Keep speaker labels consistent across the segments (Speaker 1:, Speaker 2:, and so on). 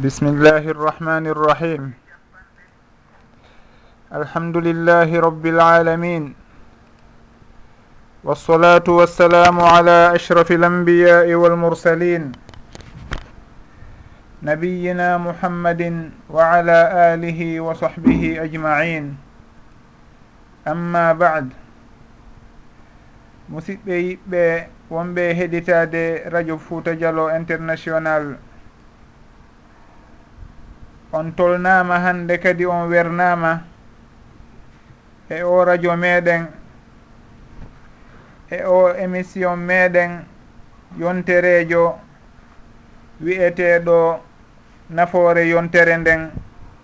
Speaker 1: بسم الله الرحمن الرحيم الحمد لله رب العالمين والصلاة والسلام على أشرف الأنبياء والمرسلين نبينا محمد وعلى آله وصحبه أجمعين أما بعد musidɓe yiɓɓe wonɓe heɗitade radio fouta dialo international on tolnama hande kadi on wernama e o radio meɗen e o émission meɗen yonterejo wiyeteɗo nafoore yontere nden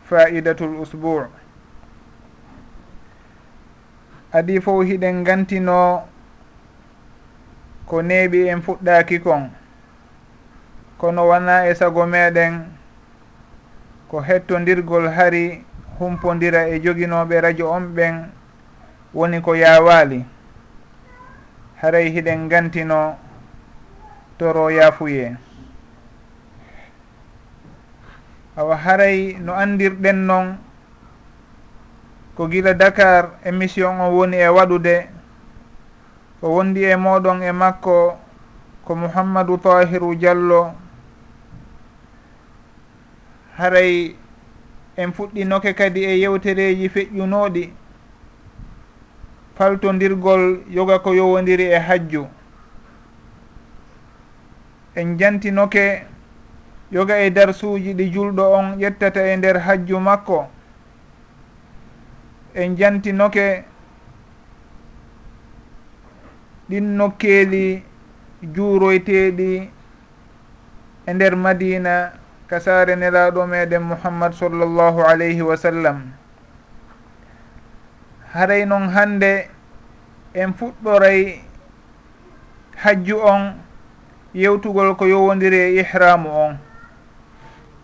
Speaker 1: faidatul usbour adi fof hiɗen gantino ko neeɓi en fuɗɗaki kon. Kono wona e sago meɗen ko hettodirgol hari humpodira e joguinoɓe radio on ɓen woni ko yawali haray hiɗen gantino toro yaafuye awa haray no andirɗen noon ko gila dakar émission o woni e waɗude ko wondi e moɗon e makko ko mouhammadou tahiru diallo haray en fuɗɗinoke kadi e yewtereji feƴƴunoɗi faltodirgol yoga ko yowodiri e hajju. En jantinoke yoga e darsuji ɗi julɗo on ƴettata e nder hajju makko. En jantinoke ɗin nokkeeli juuroyteɗi e nder madina ka saare nelaɗo meɗen mouhammad sallllahu alayhi wa sallam. Haray noon hande en fuɗɗoray hajju on yewtugol ko yowodiri e ihramu on.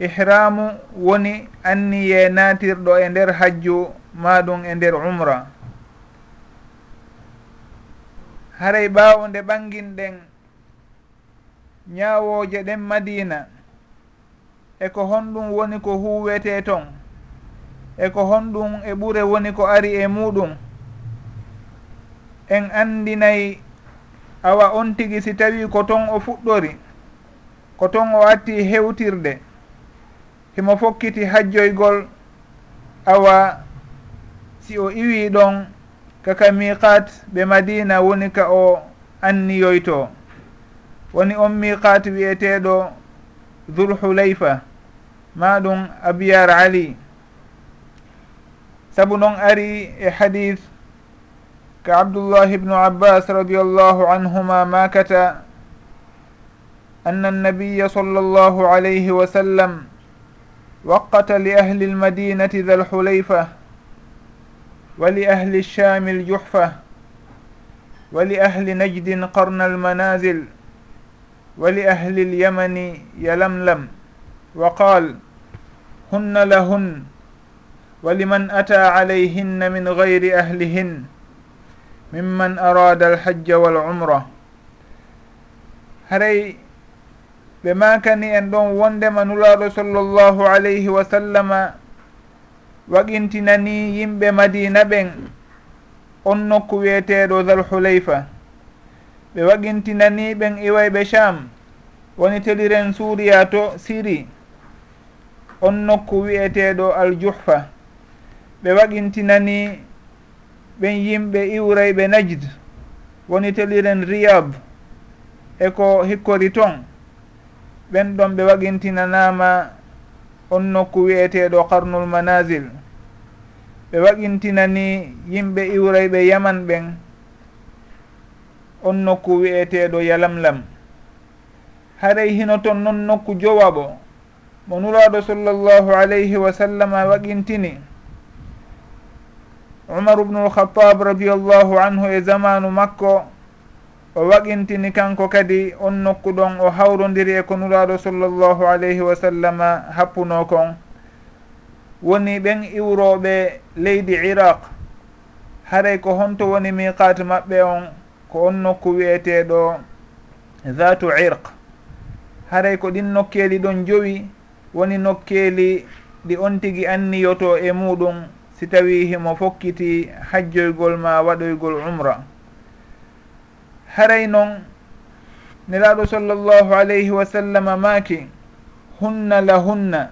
Speaker 1: Ihramu woni anniye naatirɗo e nder hajju maɗum e nder umra. Haray ɓawo nde ɓanginɗen ñawoje ɗen madina. eko honɗum woni ko huwete ton eko honɗum e ɓure woni ko ari e muɗum. En andinayi awa on tigi si tawi ko ton o fuɗɗori ko ton o atti hewtirde himo fokkiti hajjoygol awa si o iwi ɗon kaka miqat ɓe madina woni ka o anniyoyto. Woni on miqat wiyeteɗo dulhulayfa ma ɗum abiyar ali. Saabu noon ari e hadis ka abdullah ibnu abbas radiallahu anhuma makata anna annabiya sall allahu alayhi wa sallam waqata li ahli lmadinati dha lhulayfa wa li ahli lshami ljuhfa wa li ahli najdin qarna almanazil. wali ahli lyamani yalamlam wa qal hunna lahun wa liman ata alayhinna min gayri ahlihin mimman arada alhajja walumra. Haray ɓe makani en ɗon wondema nulaɗo sallllahu alayhi wa sallama waɗintinani yimɓe madina ɓen on nokku wiyeteɗo zalhulayfa ɓe waqintinani ɓen iwayɓe cham woni teliren suuriya to siri on nokku wi'eteɗo aljuhfa. Ɓe waqintinani ɓen yimɓe iwrayɓe najd. Woni teliren riyab e ko hikkori ton ɓen ɗon ɓe waqintinanama on nokku wi'eteɗo qarnul manasil ɓe waqintinani yimɓe iwrayɓe yaman ɓen. on nokku wiyeteɗo yalamlam. Haray hino toon noon nokku jowaɓo mo nuraɗo sallllahu alayhi wa sallam waɗintini umaru bnu lhatab radiallahu anhu e zamanu makko o waɗintini kanko kadi on nokku ɗon o hawrodiri e ko nuraɗo sallllahu alayhi wa sallama happuno kon. Woni ɓen iwroɓe leydi iraq. Haray ko honto woni miqat maɓɓe on. ko on nokku wiyeteɗo dhatu irq. Haray ko ɗin nokkeeli ɗon jowi woni nokkeeli ɗi on tigi anniyoto e muɗum si tawi himo fokkiti hajjoygol ma waɗoygol umra. Haray noon nelaɗo sallllahu alayhi wa sallam maaki hunna la hunna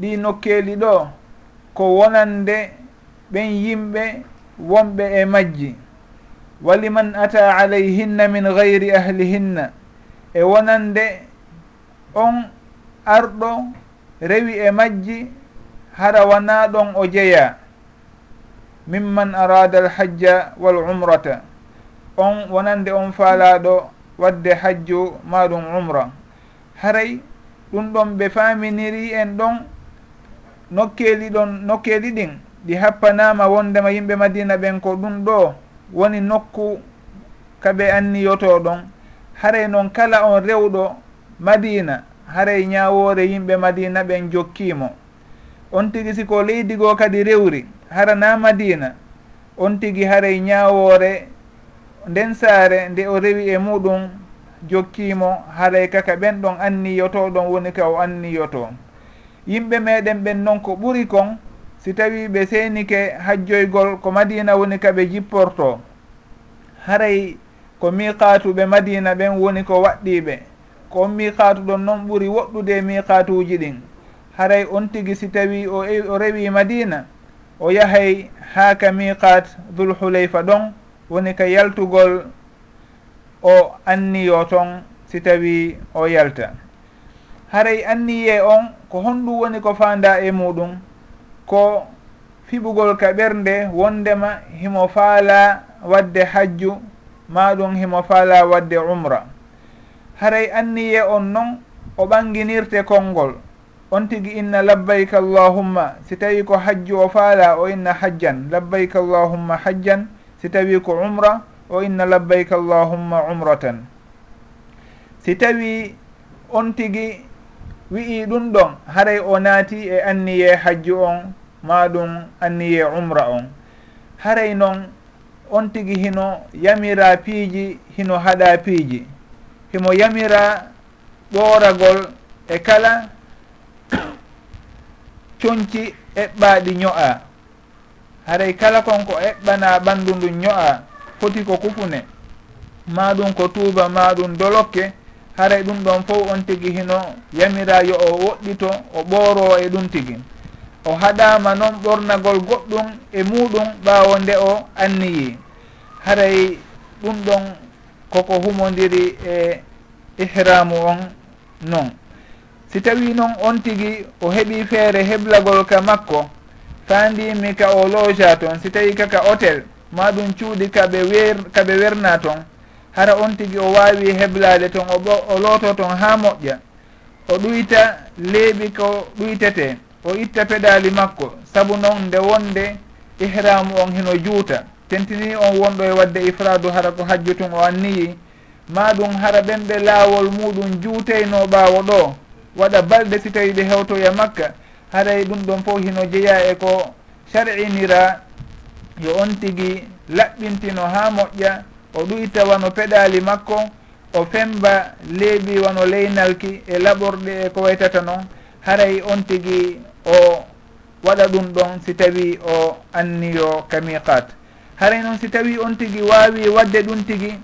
Speaker 1: ɗi nokkeeli ɗo ko wonande ɓen yimɓe wonɓe e majji. waliman ata alayhinna min gayri ahlihinna. E wonande on arɗo rewi e majji hara wona ɗon o jeeya mimman arada alhajja wal umrata. On wonande on faalaɗo wadde hajju maɗum umra. Haray ɗum ɗon ɓe faminiri en ɗon nokkeli ɗon nokkeli ɗin ɗi happanama wondema yimɓe madina ɓen ko ɗum ɗo. woni nokku kaɓe anniyoto ɗon. Haray noon kala on rewɗo madina haray ñawore yimɓe madina ɓen jokkimo. On tigi siko leydi go kadi rewri harana madina. On tigi haray ñawore nden saare nde o rewi e muɗum jokkimo haray kaka ɓen ɗon anniyoto ɗon woni ka o anniyoto. Yimɓe meɗen ɓen noon ko ɓuri kon si tawi ɓe seenike hajjoygol ko madina woni kaɓe jipporto haray ko miqatuɓe madina ɓen woni ko waɗɗiɓe ko on miqatu ɗon noon ɓuri woɗɗude miqatuji ɗin. Haray on tigi si tawi o, e, o rewi madina o yahay ha ka miqat dulhulayfa ɗon woni ka yaltugol o anniyo ton si tawi o yalta. Haray anniye on ko honɗum woni ko fanda e muɗum. ko fiɓugol ka ɓernde wondema himo faala wadde hajju maɗum himo faala wadde umra. Haray anniye on noon o ɓanginirte konngol. On tigi inna labbayka allahumma si tawi ko hajju o faala o inna hajjan. Labbayka allahumma hajjan si tawi ko umra o inna labbayka allahumma umratan. Si tawi on tigi wi'i ɗum ɗon haray o naati e anniye hajju on ma ɗum anniye umra on. Haray noon on tigi hino yamira piiji hino haɗa piiji. Himo yamira ɓooragol e kala coñci eɓɓaɗi ño'a haray kala kon ko eɓɓana ɓandu ndu ño'a foti ko kufune. Ma ɗum ko tuuba ma ɗum dolokke haray ɗum ɗon fof on tigi hino yamira yo o woɗɗito o ɓooro e ɗum tigi. O haɗama noon ɓornagol goɗɗum e muɗum ɓawo nde o anniyi. Haray ɗum ɗon koko humodiri e ihramu on noon si tawi noon on tigi o heeɓi feere heblagol ka makko fandimi ka o loja toon si tawi kaka hôtel ma ɗum cuuɗi kaɓe wer kaɓe werna toon hara on tigi o wawi heblade ton o o looto ton ha moƴƴa. O ɗuyta leeɓi ko ɗuytete o itta peɗali makko. Saabu noon nde wonde ihramu on heno juuta. Tentini on wonɗo e wadde ifradu hara ko hajju tun o anniyi. Ma ɗum hara ɓen ɓe laawol muɗum juuteyno ɓaawo ɗo. Waɗa balɗe si tawi ɓe hewtoya makka. Haray e ɗum ɗon fof hino jeeya e ko sar'inira yo on tigi laɓɓintino ha moƴƴa. o ɗuyta wano peɗali makko o femba leeɓi wano leynalki e laɓorɗe e ko waytata noon haray on tigi o waɗa ɗum ɗon si tawi o anniyo ka miqat haray noon si tawi on tigi wawi wadde ɗum tigi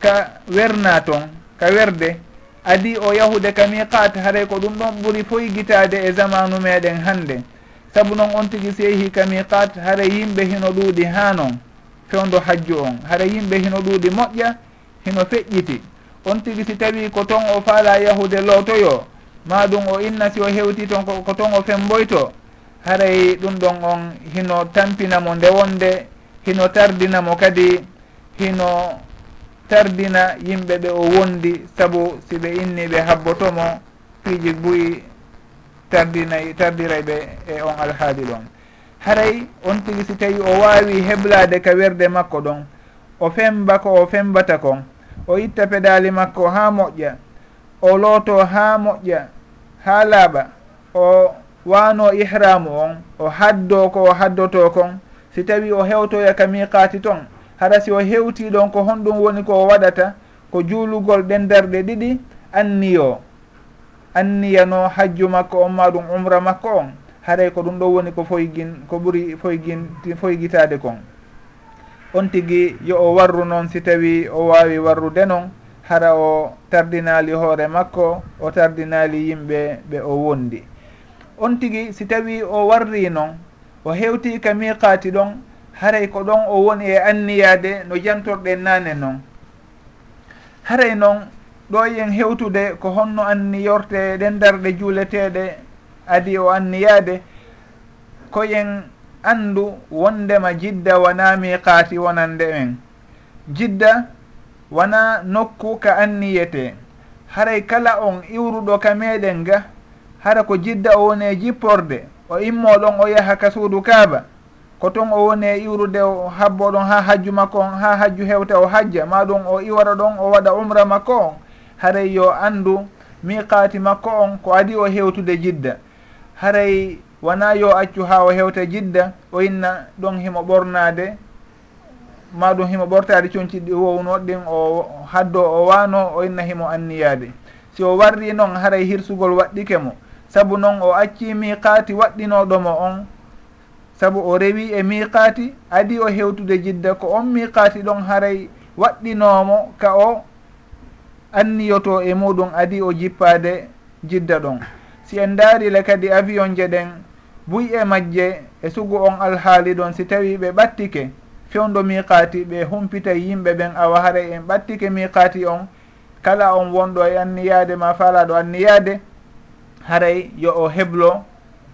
Speaker 1: ka werna toon ka werde adi o yahude ka miqat haray ko ɗum ɗon ɓuuri foyi guitade e zamanu meɗen hande saabu noon on tigi so yeehi ka miqat haray yimɓe hino ɗuuɗi ha noon fewndo hajju on. Hara yimɓe hino ɗuuɗi moƴƴa hino feƴƴiti. On tigi si tawi ko ton o faala yahude lootoyo ma ɗum o inna si o hewti ton ko ton o femboyto haray ɗum ɗon on hino tampinamo ndewonde hino tardinamo kadi hino tardina yimɓe ɓe o wondi saabu si ɓe inni ɓe habbotomo piiji buyi tardinayi tardiray ɓe e on alhaali ɗon. haray on tigi si tawi o wawi heblade ka werde makko ɗon. O femba ko o fembata kon o itta pedali makko ha moƴƴa. O looto ha moƴƴa ha laaɓa. O wano ihramu on. O haddo ko o haddoto kon si tawi o hewtoya ka miqati ton hara si o hewti ɗon ko honɗum woni ko o waɗata ko juulugol ɗen darɗe ɗiɗi anniyo anniyano hajju makko on ma ɗum umra makko on. haɗay ko ɗum ɗo woni ko foygin ko ɓuri foygin foygitade kon. On tigui yo o warru noon si tawi o wawi warrude noon hara o tardinali hoore makko o tardinali yimɓe ɓe o wondi. On tigui si tawi o warri noon o hewti ka miqati ɗon haray ko ɗon o woni e anniyade no jantorɗen nane noon. Haray noon ɗo yen hewtude ko honno anniyorte ɗen darɗe juuleteɗe adi o anniyade koyen anndu wondema jidda wona miqati wonande en. Jidda wona nokku ka anniyete. Haray kala on iwruɗo ka meɗen ga hara ko jidda o woni e jipporde o immoɗon o yaha ka suudu kaaba. Ko toon o woni e iwrude o habbo ɗon ha hajju makko on ha hajju hewta o hajja maɗum o iwara ɗon o waɗa umra makko on. Haray yo anndu miqati makko on ko adi o hewtude jidda. haray wona yo accu ha o hewta jidda o inna ɗon himo ɓornade ma ɗum himo ɓortade conci wowno ɗin o haddo o wano o inna himo anniyade si o warri noon haray hirsugol waɗɗike mo saabu noon o acci miqati waɗɗinoɗomo on saabu o rewi e miqati adi o hewtude jidda ko on miqati ɗon haray waɗɗinomo ka o anniyoto e muɗum adi o jippade jidda ɗon. si en daarile kadi avion je ɗen buy e majje e sugu on alhaali ɗon si tawi ɓe ɓattike. Fewdo miqati ɓe humpita yimɓe ɓen awa haray en ɓattike miqati on. Kala on wonɗo e anniyaade ma falaɗo anniyaade. Haray yo o heblo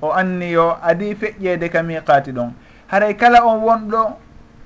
Speaker 1: o anniyo adi feƴƴeede ka miqati ɗon. Haray kala on wonɗo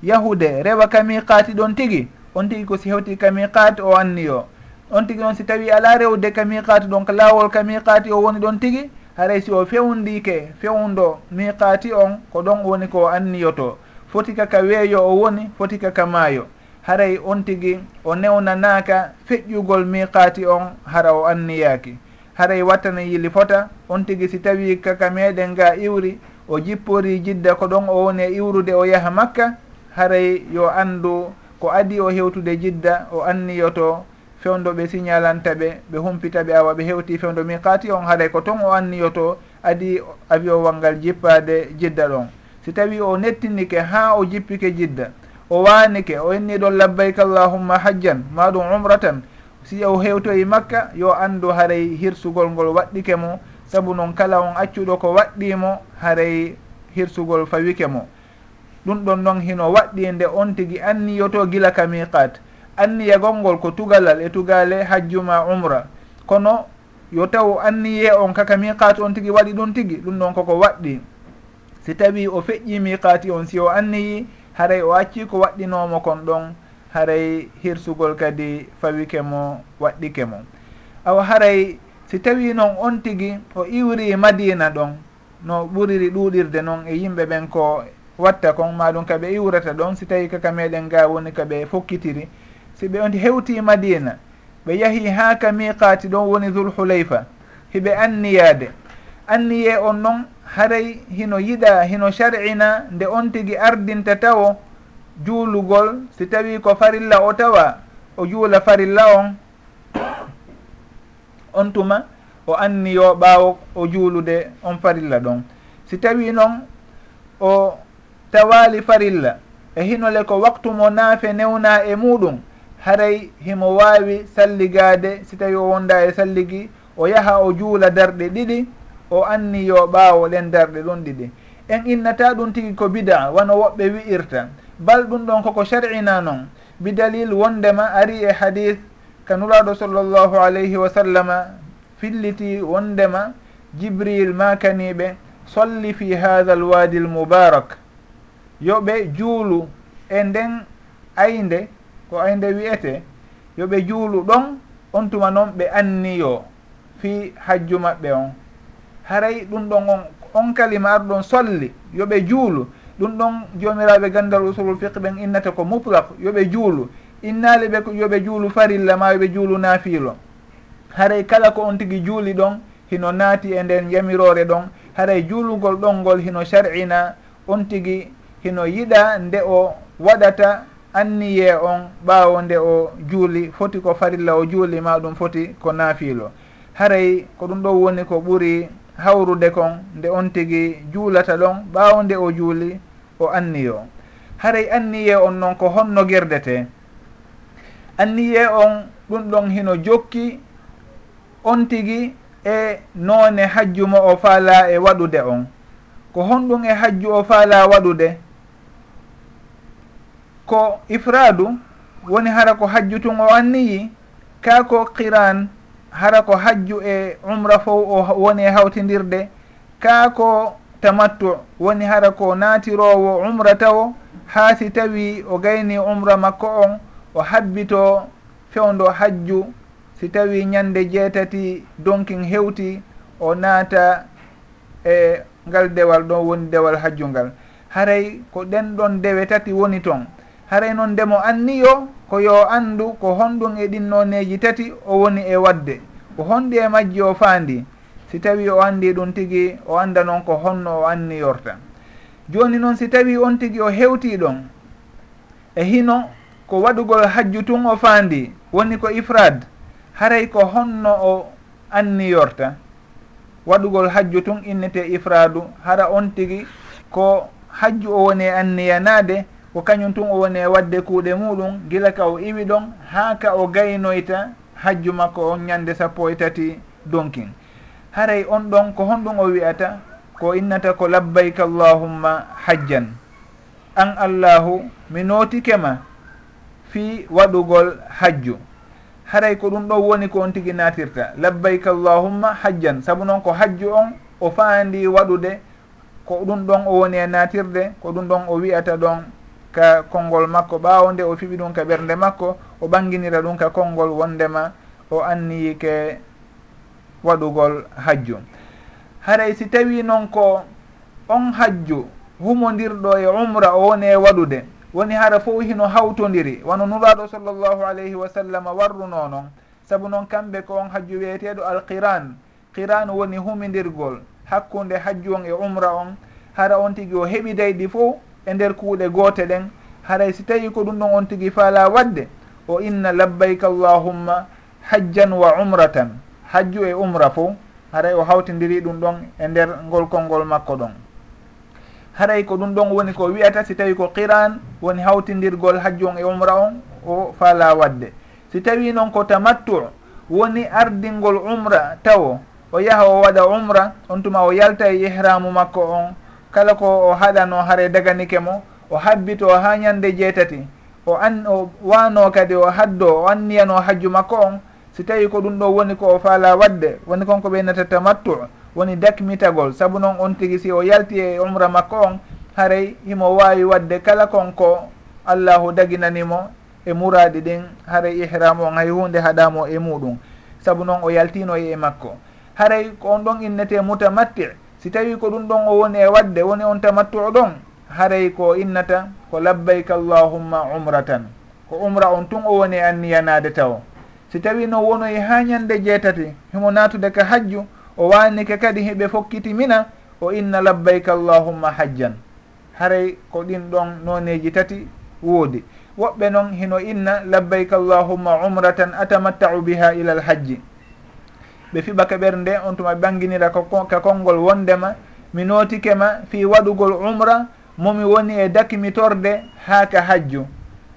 Speaker 1: yahude rewa ka miqati ɗon tigi. On tigi ko si hewti ka miqat o anniyo on tigi noon si tawi ala rewde ka miqati donc laawol ka miqati o woni ɗon tigi haray si o fewndike fewndo miqati on ko ɗon woni ko anniyoto. Foti kaka weeyo o woni foti kaka maayo. Haray on tigi o newnanaka feƴƴugol miqati on hara o anniyaki haray wattana yili fota on tigi si tawi kaka meɗen ga iwri o jippori jidda ko ɗon o woni e iwrude o yaha makka haray yo anndu ko adi o hewtude jidda o anniyoto fewndo ɓe signalanta ɓe ɓe humpita ɓe awa ɓe hewti fewndo miqati on haaray ko ton o anniyoto adi avion walngal jippade jidda ɗon. Si tawi o nettinike ha o jippike jidda o wanike o inni ɗon labbayka allahumma hajjan ma ɗum umratan si o hewtoyi makka yo andu haray hirsugol ngol waɗɗike mo saabu noon kala on accuɗo ko waɗɗimo haray hirsugol fawike mo. Ɗum ɗon noon hino waɗɗi nde on tigui anniyoto gila ka miqat anniyagol ngol ko tugalal e tugale hajjuma umra. Kono yo taw anniye on kaka miqati on tigui waɗi ɗum tigui ɗum ɗon koko waɗɗi. Si tawi o feƴƴi miqati on si o anniyi haray o acci ko waɗɗinomo kon ɗon haray hirsugol kadi fawike mo waɗɗike mo. Awa haray si tawi noon on tigui o iwri madina ɗon no ɓuriri ɗuɗirde noon e yimɓe ɓen ko watta kon maɗum kaɓe iwrata ɗon si tawi kaka meɗen ga woni kaɓe fokkitiri si ɓe on hewti madina ɓe yahi ha ka miqati ɗon woni zulhulayfa hiɓe anniyade anniye on noon haray hino yiɗa hino shar'ina nde on tigi ardinta tawo juulugol si tawi ko farilla o tawa o juula farilla on on tuma o anniyo ɓaawo o juulude on farilla ɗon. Si tawi noon o tawali farilla e hinole ko waktu mo naafe newna e muɗum haray himo wawi salligade si tawi o wonda e salligi o yaha o juula darɗe ɗiɗi o anni yo ɓaawo ɗen darɗe ɗon ɗiɗi. En innata ɗum tigi ko bida wano woɓɓe wi'irta. Bal ɗum ɗon koko shar'ina noon bidalil wondema ari e hadis ka nuraɗo sallllahu alayhi wa sallama filliti wondema jibril makaniɓe solli fi hatha l wadi l mubarak yo juulu e nden aynde ko aynde wiyete yoɓe juulu ɗon on tuma noon ɓe anniyo fi hajju maɓɓe on. Haray ɗum ɗon on on kalima arɗon solli yoɓe juulu. Ɗum ɗon jomiraɓe gandal usulul fiqe ɓen innata ko mutlak yoɓe juulu. Innali ɓe yoɓe juulu farilla ma yoɓe juulu naafiilo. Haray kala ko on tigui juuli ɗon hino naati e nden yamirore ɗon. Haray juulugol ɗon ngol hino shar'ina on tigui hino yiɗa nde o waɗata anniye on ɓaawo nde o juuli foti ko farilla o juuli ma ɗum foti ko naafiilo. Haray ko ɗum ɗo woni ko ɓuri hawrude kon nde on tigi juulata ɗon ɓaawo nde o juuli o anniyo haray anniye on noon ko honno gerdete anniye on ɗum ɗon hino jokki on tigi e noone hajju mo o faala e waɗude on. Ko honɗum e hajju o faala waɗude ko ifradu woni hara ko hajju tun o anniyi ka ko qiran hara ko hajju e umra fof o woni e hawtindirde ka ko tamattu woni hara ko naatirowo umra tawo haa si tawi o gayni umra makko on o habbito fewndo hajju si tawi ñande jeetati donkin hewti o naata e ngal dewal ɗon woni dewal hajju ngal. Haray ko ɗen ɗon dewe tati woni toon haray noon ndemo anniyo ko yo anndu ko honɗum e ɗin noneji tati o woni e wadde. Ko honɗi e majji o faandi si tawi o anndi ɗum tigi o annda noon ko honno o anniyorta jooni noon si tawi on tigi o hewti ɗon e hino ko waɗugol hajju tun o faandi woni ko ifrad haray ko honno o anniyorta waɗugol hajju tun innete ifradu hara on tigi ko hajju o woni e anniyanaade ko kañum tun o woni e wadde kuuɗe muɗum gila ka o iwi ɗon haa ka o gaynoyta hajju makko on ñande sappo e tati donkin. Haray on ɗon ko honɗum o wi'ata ko innata ko labbayka allahumma hajjan. An allahu mi nootike ma fi waɗugol hajju. Haray ko ɗum ɗon woni ko on tigi natirta labbayka allahumma hajjan. Saabu noon ko hajju on o faandi waɗude ko ɗum ɗon o woni e natirde ko ɗum ɗon o wi'ata ɗon ka konngol makko ɓaawo nde o fiɓi ɗum ka ɓernde makko o ɓanginira ɗum ka konngol wondema o anniyi ke waɗugol hajju. Haray si tawi noon ko on hajju humodirɗo e umra o woni e waɗude woni hara fof hino hawtodiri wono nuraɗo sallllahu alayhi wa sallam warruno noon saabu noon kamɓe ko on hajju wiyeteɗo alqiran qiran woni humidirgol hakkunde hajju on e umra on. Hara on tigui o heɓidayɗi fof e nder kuuɗe goote ɗen. Haray si tawi ko ɗum ɗon on tigi faala wadde o inna labbayka allahumma hajjan wa umratan. Hajju e umra fo haray o hawtidiri ɗum ɗon e nder ngol konngol makko ɗon. Haray ko ɗum ɗon woni ko wiyata si tawi ko qiran woni hawtindirgol hajju on e umra on o faala wadde si tawi noon ko tamattu woni ardingol umra tawo o yaha o waɗa umra on tuma o yalta e ihramu makko on kala ko o haɗano haare daganike mo o habbito ha ñande jeetati o an o wano kadi o haddo o anniyano hajju makko on si tawi ko ɗum ɗo woni ko o faala wadde woni konko ɓeynata tamattu woni dakmitagol saabu noon on tigi si o yalti e umra makko on haray himo wawi wadde kala konko allahu daginanimo e muradi ɗin haray ihram on hay hunde haɗamo e muɗum. Saabu noon o yaltino e makko. Haray ko on ɗon innete mutamatti si tawi ko ɗum ɗon o woni e wadde woni on tamattu'o ɗon haray ko innata ko labbayka allahumma umratan. Ko umra on tun o woni e anniyanade taw. Si tawi no wonoyi ha ñande jeetati himo natude ka hajju o wanike kadi hiɓe fokkiti mina o inna labbayka allahumma hajjan. Haray ko ɗin ɗon noneji tati woodi. Woɓɓe noon hino inna labbayka allahumma umratan atamattau biha ila l hajji. ɓe fiɓa keɓer nde on tuma ɓanginira ka konngol wondema. Mi nootikema fi waɗugol umra momi woni e dakimitorde haa ka hajju.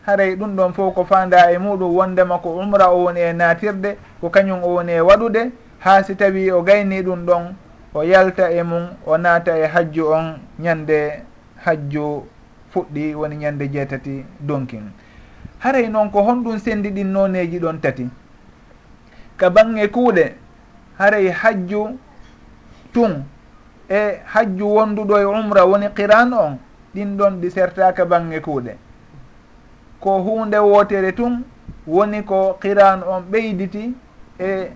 Speaker 1: Haray ɗum ɗon fof ko fanda e muɗum wondema ko umra o woni e natirde ko kañum o woni e waɗude. Haa si tawi o gayni ɗum ɗon o yalta e mum o naata e hajju on ñande hajju fuɗɗi woni ñande jeetati donkin. Haray noon ko honɗum sendi ɗin noneji ɗon tati. Ka bange kuuɗe haray hajju tun. E hajju wonduɗo e umra woni qiran on ɗin ɗon ɗi sertaka bange kuuɗe. Ko hunde wotere tun woni ko qiran on ɓeyditi e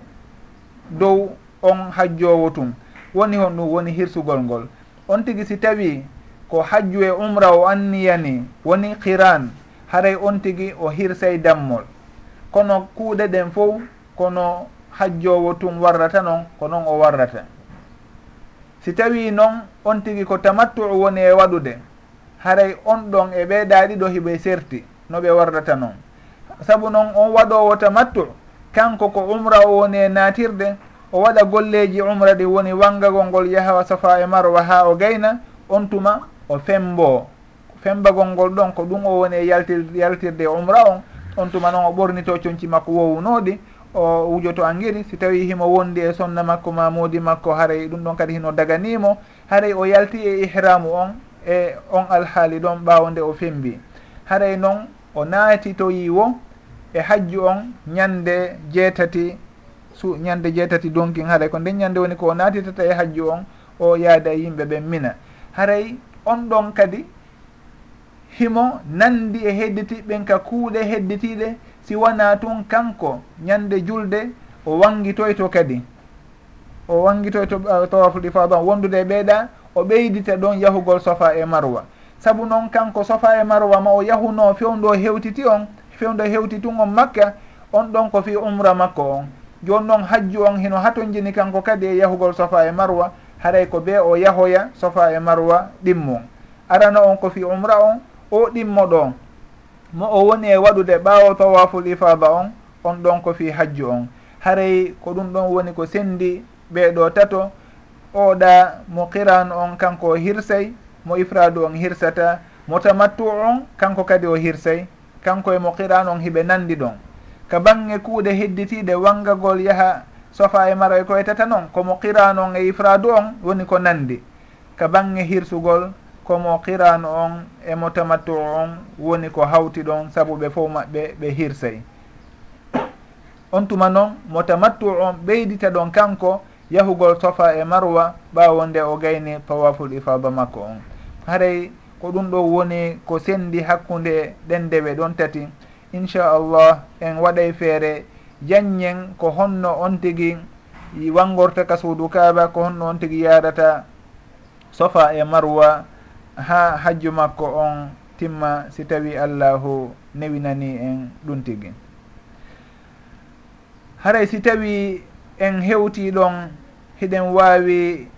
Speaker 1: dow on hajjowo tun. Woni hon ɗum woni hirsugol ngol. On tigi si tawi ko hajju e umra o anniyani woni qiran haray on tigi o hirsay dammol. Kono kuuɗe ɗen fof kono hajjowo tun warrata noon ko noon o warrata. Si tawi noon on tigi ko tamattu woni e waɗude haray on ɗon e ɓeeɗa ɗiɗo hiɓe serti no ɓe warrata noon sabu noon on waɗowo tamattu kanko ko umra o woni e natirde o waɗa golleji umra ɗi woni wangagol ngol yahawa safa e marwa ha o gayna on tuma o fembo. Fembagol ngol ɗon ko ɗum o woni e yaltir yaltirde umra on on tuma noon o ɓornito coñci makko wowunoɗi o wujoto angiri si tawi himo wondi e sonna makko ma moodi makko haray ɗum ɗon kadi hino daganimo haray o yalti e ihramu on e on alhaali ɗon ɓawo nde o fembi. Haray noon o naati to yiwo e hajju on ñande jeetati su ñande jeetati donkin haray. Ko nden ñande woni ko o naatitata e hajju on o yaada e yimɓe ɓen mina. Haray on ɗon kadi himo nandi e hedditiɓɓen ka kuuɗe hedditiɗe si wona tun kanko ñande julde o wangitoyto kadi. O wangitoyto uh, tawafu ifada wondude e ɓeeɗa o ɓeydita ɗon yahugol sofa e marwa. Saabu noon kanko sofa e marwa ma o yahuno fewndo hewtiti on fewndo hewtiti on makka on ɗon ko fi umra makko on. Joni noon hajju on hino hatonjini kanko kadi e yahugol sofa e marwa haray ko be o yahoya sofa e marwa ɗimmum arana on ko fi umra on o ɗimmoɗo on mo o woni e waɗude ɓaawo tawaful ifada on on ɗon ko fi hajju on. Haray ko ɗum ɗon woni ko sendi ɓeeɗo tato oɗa mo qiran on kanko o hirsay mo ifradu on hirsata mo tamattu on kanko kadi o hirsay kanko e mo qiran on hiɓe nandi ɗon. Ka bange kuuɗe hedditiɗe wangagol yaha sofa e mara e koytata noon komo qiran on e ifradu on woni ko nandi ka bange hirsugol komo qiran on e mo tamattu on woni ko hawti ɗon saabu ɓe fof maɓɓe ɓe hirsay. On tuma noon mo tamattu on ɓeydita ɗon kanko yahugol sofa e marwa ɓawo nde o gayni tawaful ifada makko on. Haray ko ɗum ɗo woni ko sendi hakkunde ɗen dewe ɗon tati inchallah en waɗay feere janñen ko honno on tigi wangorta ka suudu kaaba ko honno on tigi yarata sofa e marwa ha hajju makko on timma si tawi allahu newinani en ɗum tigi haray si tawi en hewti ɗon hiɗen wawi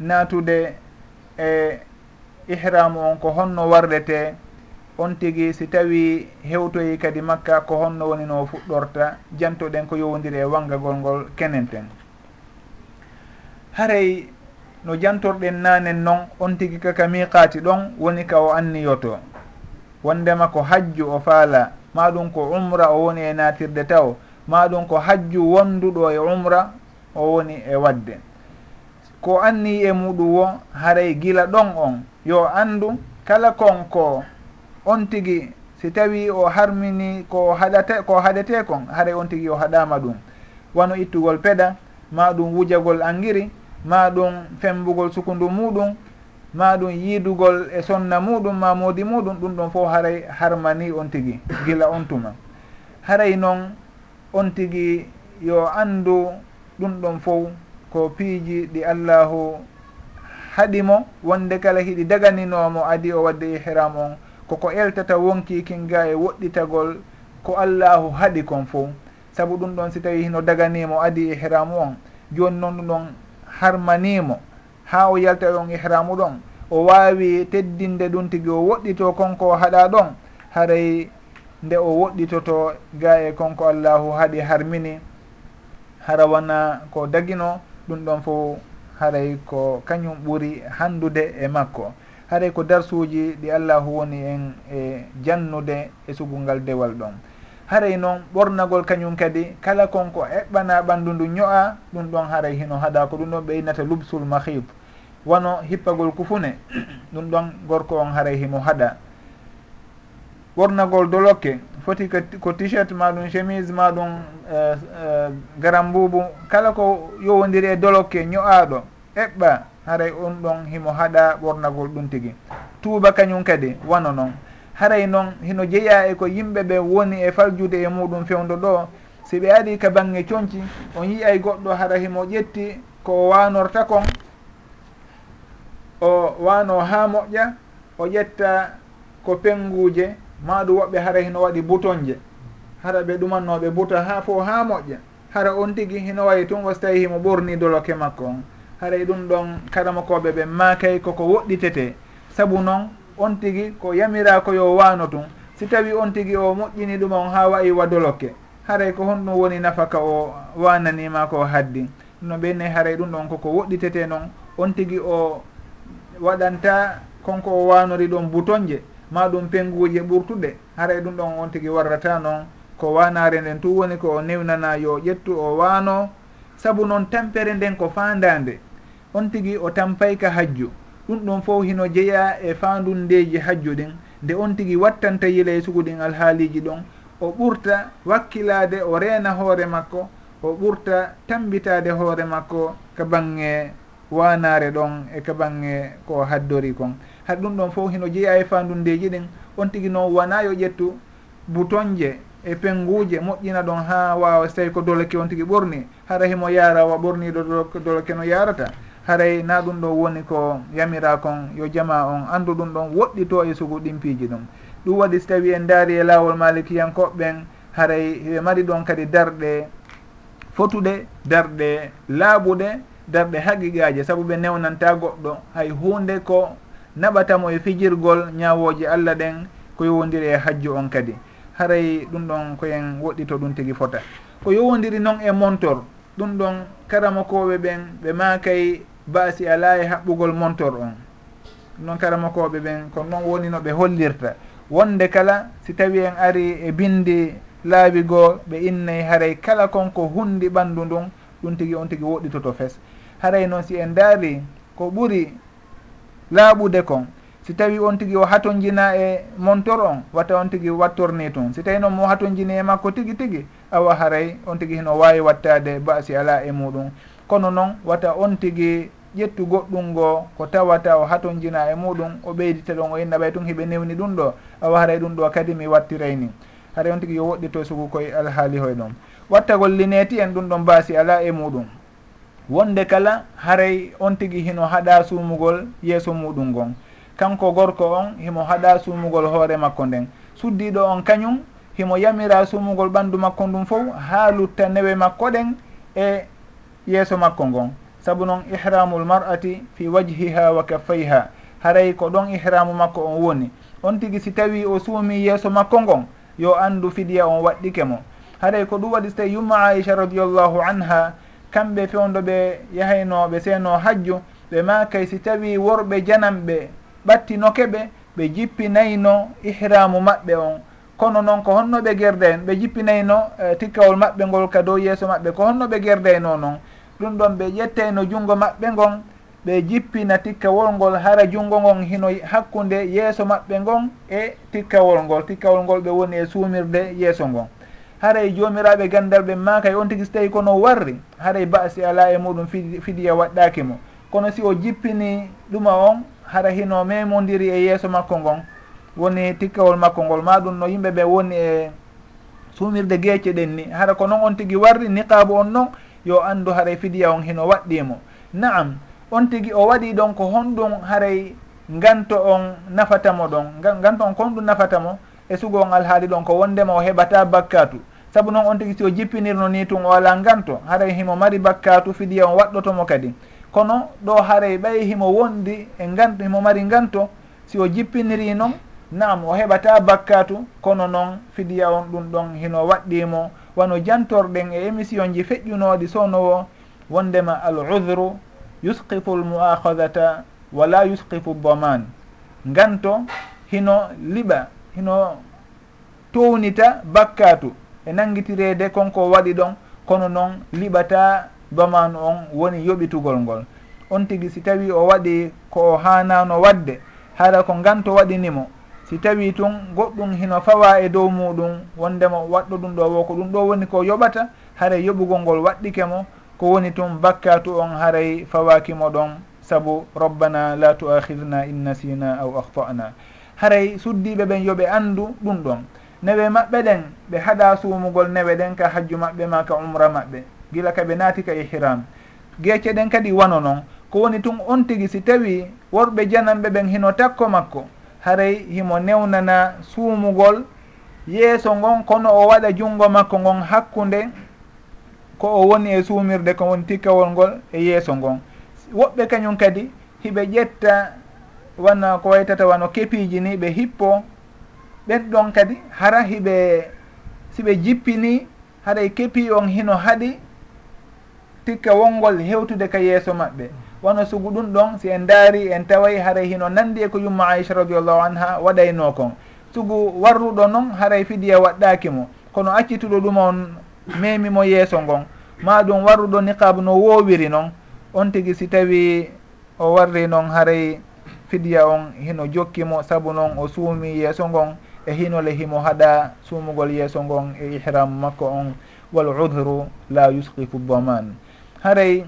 Speaker 1: natude e ihramu on ko honno warrete on tigi si tawi hewtoyi kadi makka ko honno woni no fuɗɗorta jantoɗen ko yowodiri e wangagol ngol kenenten. Haray no jantorɗen nanen noon on tigi kaka miqati ɗon woni ka o anniyoto. Wondema ko hajju o faala maɗum ko umra o woni e natirde taw. Maɗum ko hajju wonduɗo e umra o woni e wadde. Ko anni e muɗum wo haray gila ɗon on yo andu kala konko on tigi si tawi o harmini ko haɗate ko haɗete kon haray on tigi o haɗama ɗum. Wano ittugol peeɗa maɗum wujagol angiri ma ɗum fembugol sukundu muɗum ma ɗum yiidugol e sonna muɗum ma moodi muɗum ɗum ɗon fof haray harmani on tigi gila on tuma. Haray noon on tigi yo anndu ɗum ɗon fof ko piiji ɗi allahu haɗimo wonde kala hiɗi daganinomo adi o wadde e ihram on koko eltata wonki kinga e woɗɗitagol ko allahu haɗi kon fof. Saabu ɗum ɗon si tawi hino daganimo adi e ihram on joni noon ɗum ɗon harmanimo. Ha o yalta on ihramu ɗon o wawi teddinde ɗum tigui o woɗɗito konko o haɗa ɗon haray nde o woɗɗitoto ga e konko allahu haaɗi harmini. Hara wona ko dagino ɗum ɗon fo haray ko kañum ɓuuri handude e makko. Haray ko darsuji ɗi allahu woni en e jannude e sugungal dewal ɗon. haray noon ɓornagol kañum kadi kala konko eɓɓana ɓanndu ndu ño'a ɗum ɗon haray hino haɗa ko ɗum ɗon ɓeynata lubsul mahib wano hippagol kufune ɗum ɗon gorko on haray himo haɗa. Ɓornagol dolokke foti ko t-shirt maɗum chemise maɗum uh, uh, garam mbubu kala ko yowodiri e dolokke ño'aɗo eɓɓa haray on ɗon himo haɗa ɓornagol ɗum tigi. Tuuba kañum kadi wano noon. haray noon hino jeeya e ko yimɓe ɓe woni e faljude e muɗum fewdo ɗo si ɓe ari ka bange coñci on yiyay goɗɗo hara himo ƴetti ko wanorta kon o wano ha moƴƴa o ƴetta ko penguje maɗum woɓɓe hara hino waɗi bouton je hara ɓe ɗumannoɓe buta ha fo ha moƴƴa. Hara on tigui hino wayi tun wosi tawi himo ɓorni doloke makko. On haray ɗum ɗon karama koɓe ɓe makay koko woɗɗitete. Saabu noon on tigi ko yamira ko yo wano tun si tawi on tigi o moƴƴini ɗum on ha wayi wadolokke haray ko honɗum woni nafaka o wananima ko haddi. No ɓenne haray ɗum ɗon koko woɗɗitete noon on tigi o waɗanta konko o wanori ɗon boutonje ma ɗum penguji e ɓurtuɗe. Haray ɗum ɗon on tigi warrata noon ko wanare nden tu woni ko o newnana yo ƴettu o wano. Saabu noon tampere nden ko fandande. On tigi o tampay ka hajju. ɗum ɗon fof hino jeeya e fandundeji hajjuɗen nde on tigui wattanta yila yiley suguɗin alhaaliji ɗon. O ɓurta wakkilade o reena hoore makko. O ɓurta tambitade hoore makko ka bange wanare ɗon e ka bange ko haddori kon. Haɗ ɗum ɗon fof hino jeeya e fandundeji ɗin. On tigui noon wona yo ƴettu boutonje e penguje moƴƴina ɗon ha wawa so tawi ko doloke on tigui ɓorni. Hara himo yara wa ɓorniɗo doloke no yarata haray na ɗum ɗo woni ko yamira kon yo jama on andu ɗum ɗon woɗɗi to e sugu ɗimpiiji ɗum. Ɗum waɗi so tawi en daari e laawol malikiyankoɓɓen haray ɓe mari ɗon kadi darɗe fotuɗe darɗe laaɓuɗe darɗe haqiqaji saabu ɓe newnanta goɗɗo hay hunde ko naɓatamo e fijirgol ñawoji allah ɗen ko yowodiri e hajju on kadi. Haray ɗum ɗon koyen woɗɗi to ɗum tigi fota. Ko yowodiri noon e montor ɗum ɗon karamakoɓe ɓen ɓe makay baasi ala e haɓɓugol montor on. Noon karamakoɓe ɓen ko noon woni no ɓe hollirta. Wonde kala si tawi en ari e bindi laabi goo ɓe innayi haray kala konko hundi ɓanndu ndun ɗum tigi on tigi woɗɗitoto fes. Haray noon si en daari ko ɓuri laaɓude kon. Si tawi on tigi o hatonjina e montor on watta on tigi wattorni tun si tawi noon mo hatonjini e makko tigi tigi awa haray on tigi hino wawi wattade baasi ala e muɗum. Kono noon watta on tigi ƴettu goɗɗum ngo ko tawata o haton jina e muɗum o ɓeydita ɗon o inna ɓay tun hiɓe newni ɗum ɗo awa haray ɗum ɗo kadi mi wattiray ni. Haray on tigi yo woɗɗito sugu koye alhaali hoye ɗon. Wattagol lineti en ɗum ɗon baasi ala e muɗum. Wonde kala haray on tigi hino haɗa suumugol yeeso muɗum ngon. Kanko gorko on himo haɗa suumugol hoore makko nden. Suddiɗo on kañum himo yamira suumugol ɓanndu makko ndum fof ha lutta newe makko ɗen e yeeso makko ngon. saabu noon ihramul mar'ati fi wajhiha wa kaffayha. Haray ko ɗon ihramu makko on woni. On tigi si tawi o suumi yeeso makko ngon yo anndu fidiya on waɗɗike mo. Haray ko ɗum waɗi so tawi yumma aicha radiallahu anha kamɓe fewndo ɓe yahaynoɓe seeno hajju ɓe makay si tawi worɓe janamɓe ɓattinoke ɓe ɓe jippinayno ihramu maɓɓe on. Kono noon ko honnoɓe gerda en ɓe jippinayno eh, tikkawol maɓɓe ngol ka dow yeeso maɓɓe ko honnoɓe gerdayno noon ɗum ɗon ɓe ƴettayno junngo maɓɓe ngon ɓe jippina tikkawol ngol hara junngo ngon hino hakkunde yeeso maɓɓe ngon e tikkawol ngol. Tikkawol ngol ɓe woni e suumirde yeeso ngon. Haray joomiraɓe gandal ɓe maaka e on tigi so tawi kono warri haray basi ala e muɗum fidiya waɗɗaki mo. Kono si o jippini ɗuma on hara hino memodiri e yeeso makko ngon woni tikkawol makko ngol. Ma ɗum no yimɓe ɓe woni e suumirde geecce ɗen ni. Hara ko noon on tigi warri niqabu on noon yo anndu haray fidiya on hino waɗɗimo naam on tigi o waɗi ɗon ko honɗum haray nganto on nafatamo ɗon nganto on ko honɗum nafatamo e sugo on alhaali ɗon ko wondema o heɓata bakkatu. Saabu noon on tigi si o jippinirno ni tun o ala nganto haray himo mari bakkatu fidiya on waɗɗotomo kadi. Kono ɗo haray ɓay himo wondi e nganto himo mari nganto si o jippiniri noon naam o heɓata bakkatu kono noon fidiya on ɗum ɗon hino waɗɗimo wano jantorɗen e émission ji feƴƴunoɗi sownowo wondema al udru yusqifu l muakhadata wala yusqifu doman nganto hino liɓa hino townita bakkatu e nangitirede konko waɗi ɗon kono noon liɓata domanu on woni yoɓitugol ngol. On tigui si tawi o waɗi ko o hanano wadde hara ko nganto waɗinimo. si tawi tun goɗɗum hino fawa e dow muɗum wondemo waɗɗo ɗum ɗo wo ko ɗum ɗo woni ko yoɓata haray yoɓugol ngol waɗɗike mo ko woni tun bakkatu on haray fawakimo ɗon. Saabu rabbana la tuahirna in nasina aw ahtana haray suddiɓe ɓen yooɓe andu ɗum ɗon. Newe maɓɓe ɗen ɓe haɗa suumugol newe ɗen ka hajju maɓɓe ma ka umra maɓɓe. Gila kaɓe naati ka ihram. Geece ɗen kadi wano noon ko woni tun on tigui si tawi worɓe janamɓe ɓen hino takko makko. haray himo newnana suumugol. Yeeso ngon kono o waɗa junngo makko ngon hakkunde ko o woni e suumirde ko woni tikkawol ngol e yeeso ngon. Woɓɓe kañum kadi hiɓe ƴetta wana ko waytata wano kepiiji ni ɓe hippo. Ɓen ɗon kadi hara hiɓe siɓe jippini haɗay kepi on hino haɗi tikka wongol hewtude ka yeeso maɓɓe. wono sugu ɗum ɗon si en daari en taway haray hino nandi e ko yumma aicha radiallahu anha waɗayno kon sugu warruɗo noon haray fidiya e waɗɗaki mo. Kono accituɗo ɗum on memimo yeeso ngon. Ma ɗum warruɗo niqab no wowiri noon on tigui si tawi o warri noon haray fidiya on hino jokkimo saabu noon o suumi yeeso ngon. E hinole himo haɗa suumugol yeeso ngon e ihram makko on. Wal udhru la yusqiku daman haray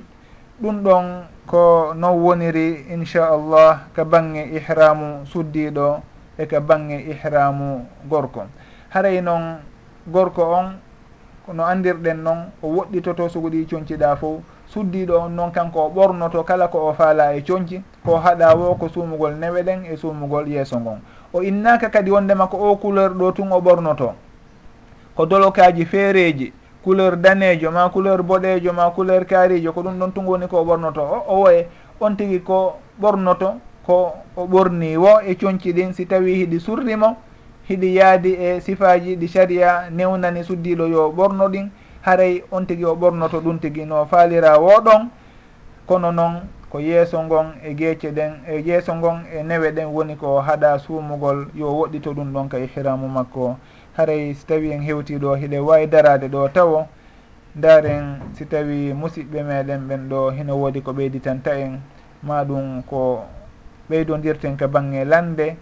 Speaker 1: ɗum ɗon ko non woniri inchallah ka bange ihramu suddiɗo e ka bange ihramu gorko. Haray noon gorko on no andirɗen noon o woɗɗitoto sugo ɗi conciɗa fo suddiɗo on noon kanko o ɓornoto kala ko o faala e conci ko haɗa wo ko suumugol newe ɗen e suumugol yeeso ngon. O innaka kadi wondema ko o couleur ɗo tun o ɓornoto ko dolokaji feereji couleur danejo ma couleur boɗejo ma couleur kaarijo ko ɗum ɗon tun woni ko ɓornoto. O o woye on tigui ko ɓornoto ko o ɓorni wo e coñci ɗin. Si tawi hiɗi surrimo hiɗi yaadi e sifaji ɗi saria newnani suddiɗo yo ɓorno ɗin haray on tigui o ɓornoto ɗum tigui no faalira woɗon kono noon ko yeeso ngon e geece ɗen e yeeso ngon e newe ɗen woni ko haɗa suumugol yo woɗɗito ɗum ɗon ka ihramu makko. Haray si tawi en hewtiɗo hiɗe wawi darade ɗo tawo daren si tawi musidɓe meɗen ɓen ɗo hino woodi ko ɓeyditanta en. Ma ɗum ko ɓeydodirten ka bange lande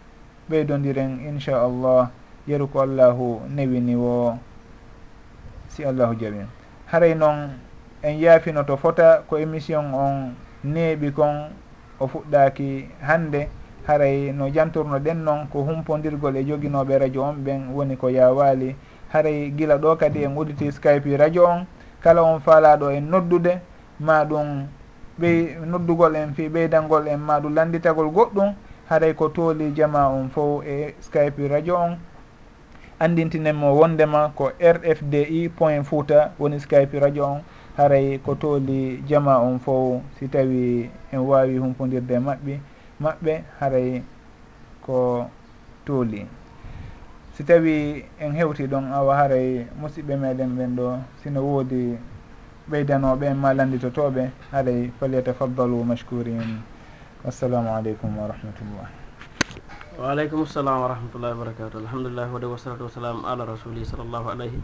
Speaker 1: ɓeydodiren inchallah yeru ko allahu newini wo si allahu jaɓi. Haray noon en yaafino to fota ko émission on neeɓi kon o fuɗɗaki hannde haray no jantorno ɗen noon ko humpodirgol e joginoɓe radio on ɓen woni ko yawaali haray gila ɗo kadi en udditi skype radio on kala on faalaɗo en noddude ma ɗum ɓey noddugol en fi ɓeydangol en ma ɗum landitagol goɗɗum. Haray ko tooli jama on fof e skype radio on. Andintinenmo wondema ko rfdi point fouta woni skype radio on. haray ko tooli jama on fo si tawi en wawi humpodirde maɓɓi maɓɓe haray ko tooli. Si tawi en hewti ɗon awa haray musidɓe meɗen ɓen ɗo sino woodi ɓeydanoɓe ma landitotoɓe haray falyatafaddalu mashkurin wassalamu aleykum wa rahmatullah.
Speaker 2: Waaleykum salam wa rahmatullahi wa barakatu alhamdulillah wade wasalatu wasalamu ala rasuli sallllahu alayhi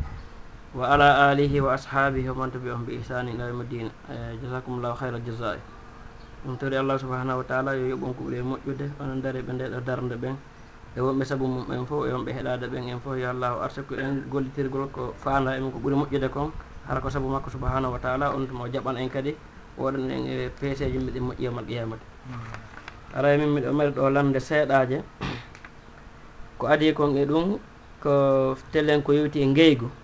Speaker 2: wa ala alihi wa ashabihi wa man tabi'ahum bi ihsani ila yawmi yawmiddin eh, jazakumullahu khayra jazai ɗum tori allah subahanahu wa taala yo yoɓon ko ɓuri moƴƴude onon dari ɓe ndeɗo darde ɓen. E wonɓe saabu mum en fof e wonɓe heɗade ɓen en fof yo allahu arsa en gollitirgol ko fanda en ko ɓuuri moƴƴude kon. Hara ko saabu makko subahanahu wa taala on tuma jaɓan en kadi oɗon en e peeseji mbiɗen moƴƴiyamal qiyamate ara e min miɗo mari ɗo lande seeɗaje ko adi kon e ɗum ko telen ko yewti e ngeygu.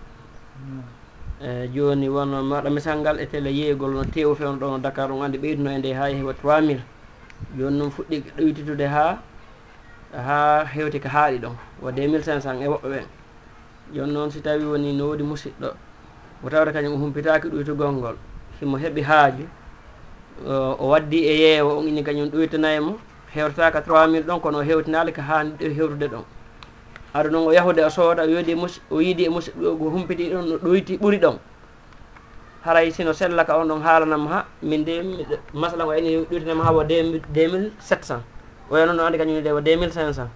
Speaker 2: eyi joni won maɗa misal ngal e télé yeygol no tew fewno ɗo no dakar on andi ɓeyduno e nde ha heewa 3000 joni noon fuɗɗi ɗoytitude ha ha hewti ko haaɗi ɗon wa 2500 e woɓɓe ɓen joni noon si tawi woni no woodi musidɗo mo tawde kañum o humpitaki ɗoytugol ngol himo heeɓi haaju o waddi e yeewa on inni kañum ɗoytanaymo trois mille ɗon kono o hewtinali ko hani ɗo hewtude ɗon. aɗa noon o yahude o sooda o yoodi e o yiidi e musidɓe o humpiti ɗon no ɗoyti ɓuri ɗon. Haray sino sella ka on ɗon haalanam ha min de masala ngo eni ɗoytinama ha wo 2700 oya noon no andi kañumne de wo 2500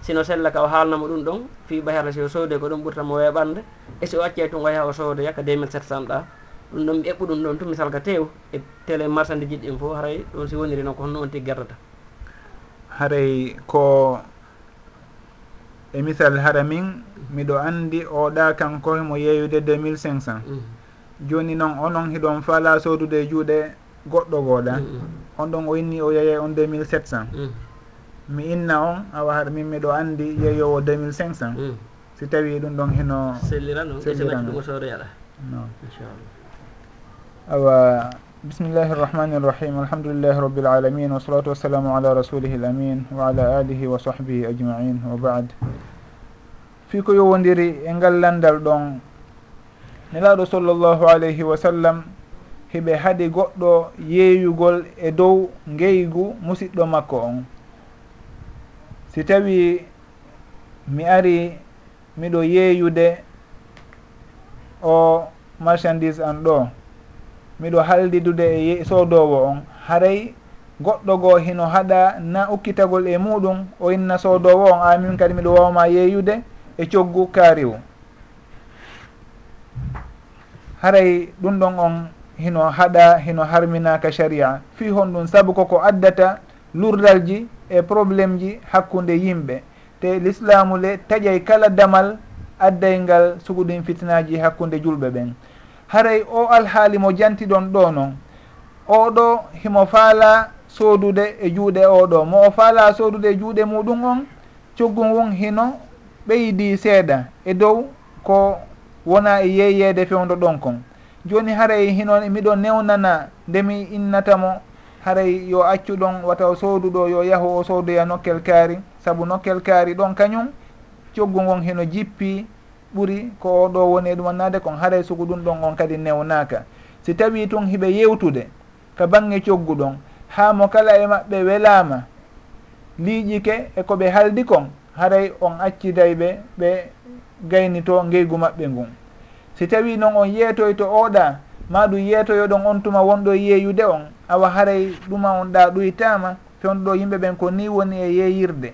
Speaker 2: sino sella ka o haalanamo ɗum ɗon fi bayata si o soode ko ɗum ɓurtamo weɓande e si o acce e o yaha o soodoya ka 2700 ɗa ɗum ɗon mi eɓɓu ɗum ɗon tun misal ka tew e télé marchandise ji ɗin fof haray ɗon si woniri noon ko honno on tiggi gerdata
Speaker 1: haray ko e misal hara min miɗo andi oɗa kanko mo yeeyude 2500 joni noon onon hiɗon faala sodude juuɗe goɗɗo gooɗa mm. Mm-hmm. on ɗon o inni o yeeye on 2700 mm-hmm. mi inna on awa hara min miɗo andi yeeyowo 2500 si tawi ɗum ɗon hino
Speaker 2: sellirano selliranoɗumotore ala
Speaker 1: non inchallah. Awa bismillahi irrahmani irrahim alhamdulillahi rabbil alamin wasalatu wassalamu ala rasulihi l amin wa ala alihi wa sahbihi ajmain wa bad. fi ko yowodiri e ngal landal ɗon. Nelaɗo sallllahu alayhi wa sallam heɓe haadi goɗɗo yeeyugol e dow ngeygu musidɗo makko on. Si tawi mi ari miɗo yeeyude o marchandise an ɗo miɗo haldidude e soodowo on. Haray goɗɗo goo hino haɗa na ukkitagol e muɗum o inna soodowo on. Amin kadi miɗo wawma yeeyude. e coggu kaariw haray ɗum ɗon on hino haɗa hino harminaka sharia. Fi hon ɗum saabu koko addata lurdalji e probléme ji hakkunde yimɓe. Te l'islamu le taƴay kala damal addaygal suguɗin fitnaji hakkunde julɓe ɓen. Haray o alhaali mo jantiɗon ɗo noon oɗo himo faala soodude e juuɗe oɗo mo o faala soodude e juuɗe muɗum on coggu ngun hino ɓeydi seeɗa e dow ko wona e yeeyeede fewdo ɗon kon. Joni haray hinon miɗo newnana ndemi innatamo haray yo accu ɗon wataw sooduɗo yo yahu o soodoya nokkel kaari. Saabu nokkel kaari ɗon kañum coggu ngon heno jippi ɓuri ko oɗo woni e ɗumannade kon. Haray sugu ɗum ɗon on kadi newnaka. Si tawi tun hiɓe yewtude ka bange coggu ɗon ha mo kala e maɓɓe welama liiƴike e koɓe haldi kon haray on acciday ɓe ɓe gaynito ngeygu maɓɓe ngun. Si tawi noon on yeetoy to oɗa ma ɗum yeetoyo ɗon on tuma wonɗo yeeyude on awa haray ɗuma on ɗa ɗuytama fewnɗo yimɓe ɓen ko ni woni e yeeyirde.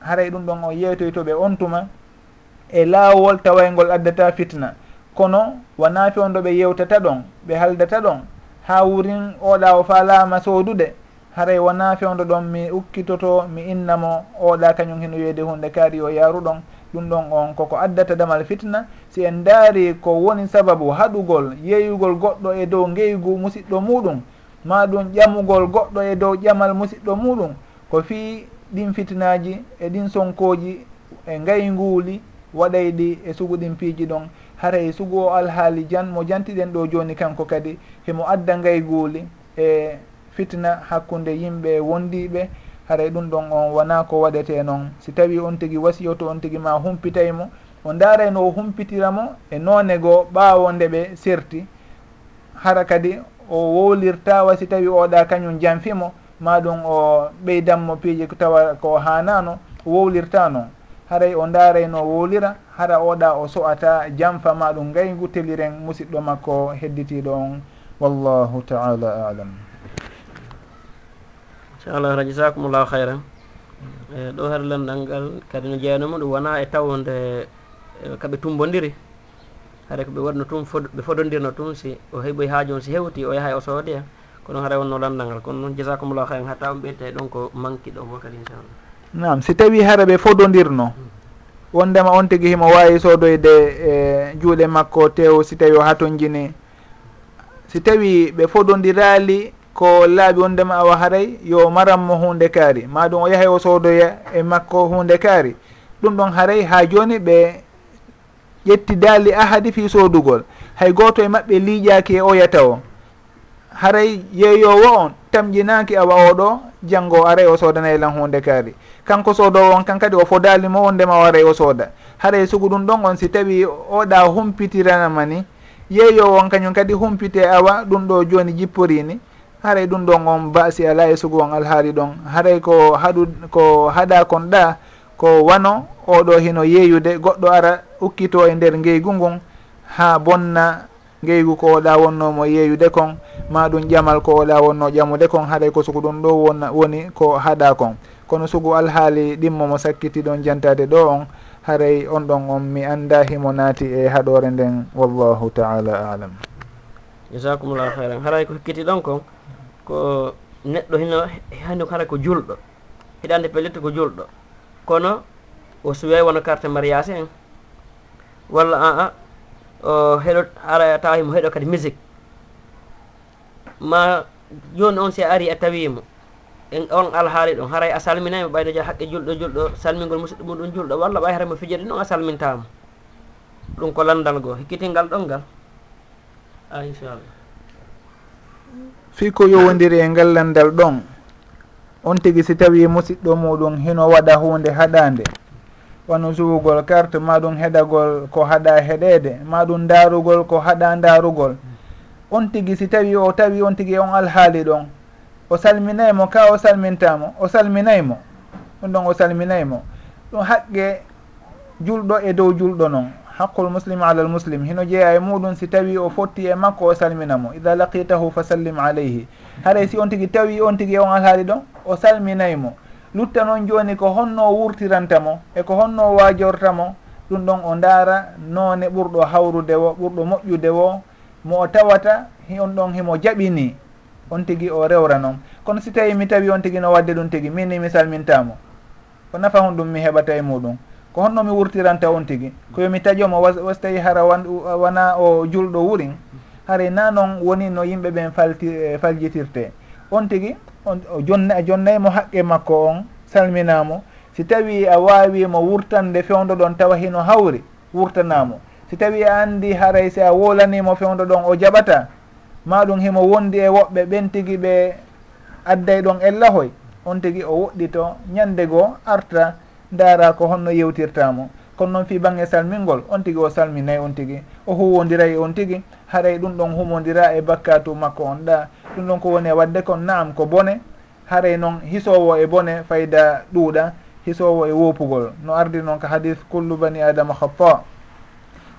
Speaker 1: Haray ɗum ɗon on yeetoy to ɓe on tuma e laawol tawaygol addata fitna. Kono wona fewnɗo ɓe yewtata ɗon ɓe haldata ɗon ha wurin oɗa o fa soodude haray wona fewndo ɗon mi ukkitoto mi innamo oɗa kañum hino wiyede hunde kaari o yaruɗon ɗum ɗon on koko addata damal fitna si en daari ko woni sababu haɗugol yeeyugol goɗɗo e dow ngeygu musiɗɗo muɗum ma ɗum ƴamugol goɗɗo e dow ƴamal musiɗɗo muɗum ko fii ɗin fitnaji e ɗin sonkoji e ngay nguuli waɗay ɗi e sugu ɗin piiji ɗon. Haray sugu o alhaali jan mo jantiɗen ɗo joni kanko kadi himo adda ngayguuli e fitna hakkunde yimɓe wondiɓe haray ɗum ɗon on wona ko waɗete noon si tawi on tigui wasiyoto on tigui ma humpitaymo o daarayno o humpitiramo e noone goo ɓaawo nde ɓe serti. Hara kadi o wowlirta wasi tawi oɗa kañum janfimo maɗum o ɓeydanmo piiji tawa ko hanano wowlirta noon haray o daarayno wowlira hara oɗa o so'ata janfa maɗum gaygu teliren musidɗo makko hedditiɗo on wallahu taala alam.
Speaker 2: inchallah ta jasakumullahu hayran e ɗo har lendal ngal kadi no jeyanoma ɗum wona e tawde e, kaɓe tumbodiri haɗa koɓe waɗno tum ɓe fododirno tum si o heɓoy haajo on si hewti o yaha e o soode a kono hara wonno lendal ngal kono noon jasakumullahu hayran ha taw ɓeyte ɗon ko manqui ɗo bo kadi inchallah
Speaker 1: nam si tawi hara ɓe fododirno hmm. wondema on tigui himo wawi soodoyde e juuɗe makko tew si tawi o hatojini si tawi ɓe fododirali ko laaɓi wondema awa haray yo maranmo hunde kaari. Maɗum o yahay o soodoya e makko hunde kaari. Ɗum ɗon haray ha joni ɓe ƴetti daali ahadi fi soodugol. Hay goto e maɓɓe liiƴaki e oyata o. Haray yeeyowo on tamƴinaki awa oɗo janggo aray o soodanaylan hunde kaari. Kanko soodowo on kan kadi o fodalimo wondema o aray o sooda. Haray sugu ɗum ɗon on si tawi oɗa humpitiranama ni yeeyowo on kañum kadi humpite awa ɗum ɗo joni jipporini haray ɗum ɗon on basi ala e sugu on alhaali ɗon. Haray ko haɗu ko haɗa kon ɗa ko wano oɗo hino yeeyude goɗɗo ara ukkito e nder ngeygu ngun ha bonna ngeygu ko oɗa wonnomo yeeyude kon ma ɗum ƴamal ko oɗa wonno ƴamude kon. Haɗay ko sugu ɗum ɗo wona woni ko haɗa kon. Kono sugu alhaali ɗimmomo sakkiti ɗon jantade ɗo on haray on ɗon on mi anda himo naati e haɗore nden wallahu taala alam.
Speaker 2: Jasakumllahu hayran haray ko hekkiti ɗon kon? ko neɗɗo hino hani hara ko julɗo hiɗande pellitta ko julɗo. Kono o suwey wono carte mariage en walla an a o heɗo ara tawa himo heɗo kadi musique. Ma joni on si ari a tawimo en on alhaali ɗon haray a salminama ɓayde ja haqqe julɗo julɗo salmingol musidɗo muɗum julɗo walla ɓay haramo fijede noon a salmintama ɗum ko landal goo hikkitingal ɗon ngal a ah, inchallah.
Speaker 1: fii ko yowodiri e ngallandal ɗon on tigi si tawi musidɗo muɗum hino waɗa hunde haɗande wano suwugol carte maɗum heɗagol ko haɗa heɗede maɗum darugol ko haɗa darugol on tigi si tawi o tawi on tigi on alhaali ɗon o salminaymo ka o salmintamo o salminaymo ɗum ɗon o salminaymo ɗum haqqe julɗo e dow julɗo noon haqqul muslimi ala almuslim hino jeeya e muɗum si tawi o fotti e makko o salmina mo. Ida laqitahu fa sallim alayhi. Haray si on tigui tawi on tigui e on alhaali ɗon o salminayi mo. Lutta noon joni ko honno wurtiranta mo eko honno wajortamo ɗum ɗon o ndaara noone ɓurɗo hawrude wo ɓurɗo moƴƴude wo mo o tawata on ɗon himo jaɓini. On tigi o rewra noon. Kono si tawi mi tawi on tigi no wadde ɗum tigi minni mi salmintamo ko nafa hon ɗum mi heɓata e muɗum. ko honno mi wurtiranta on tigi. Koyomi taƴomo was tawi hara wona o julɗo wurin haray na noon woni no yimɓe ɓen falti e, faljitirte. On tigi jonna jonnaymo haqqe makko on salminamo. Si tawi a wawimo wurtande fewdo ɗon tawa hino hawri wurtanamo. Si tawi a andi haray si a wolanimo fewdo ɗon o jaɓata maɗum himo wondi e woɓɓe ɓen tigi ɓe adday ɗon ellahoy on tigi o woɗɗito ñande goo arta ndaara ko honno yewtirtamo kono noon fi banggue salmingol on tigui o salminayi on tigui o huwodiray on tigui haray ɗum ɗon humodira e bakkatu makko on ɗa. Ɗum ɗon ko woni e wadde kon naam ko bone. Haray noon hisowo e bone fayda ɗuuɗa hisowo e wopugol no ardi noon ko hadis kullu bani adama khata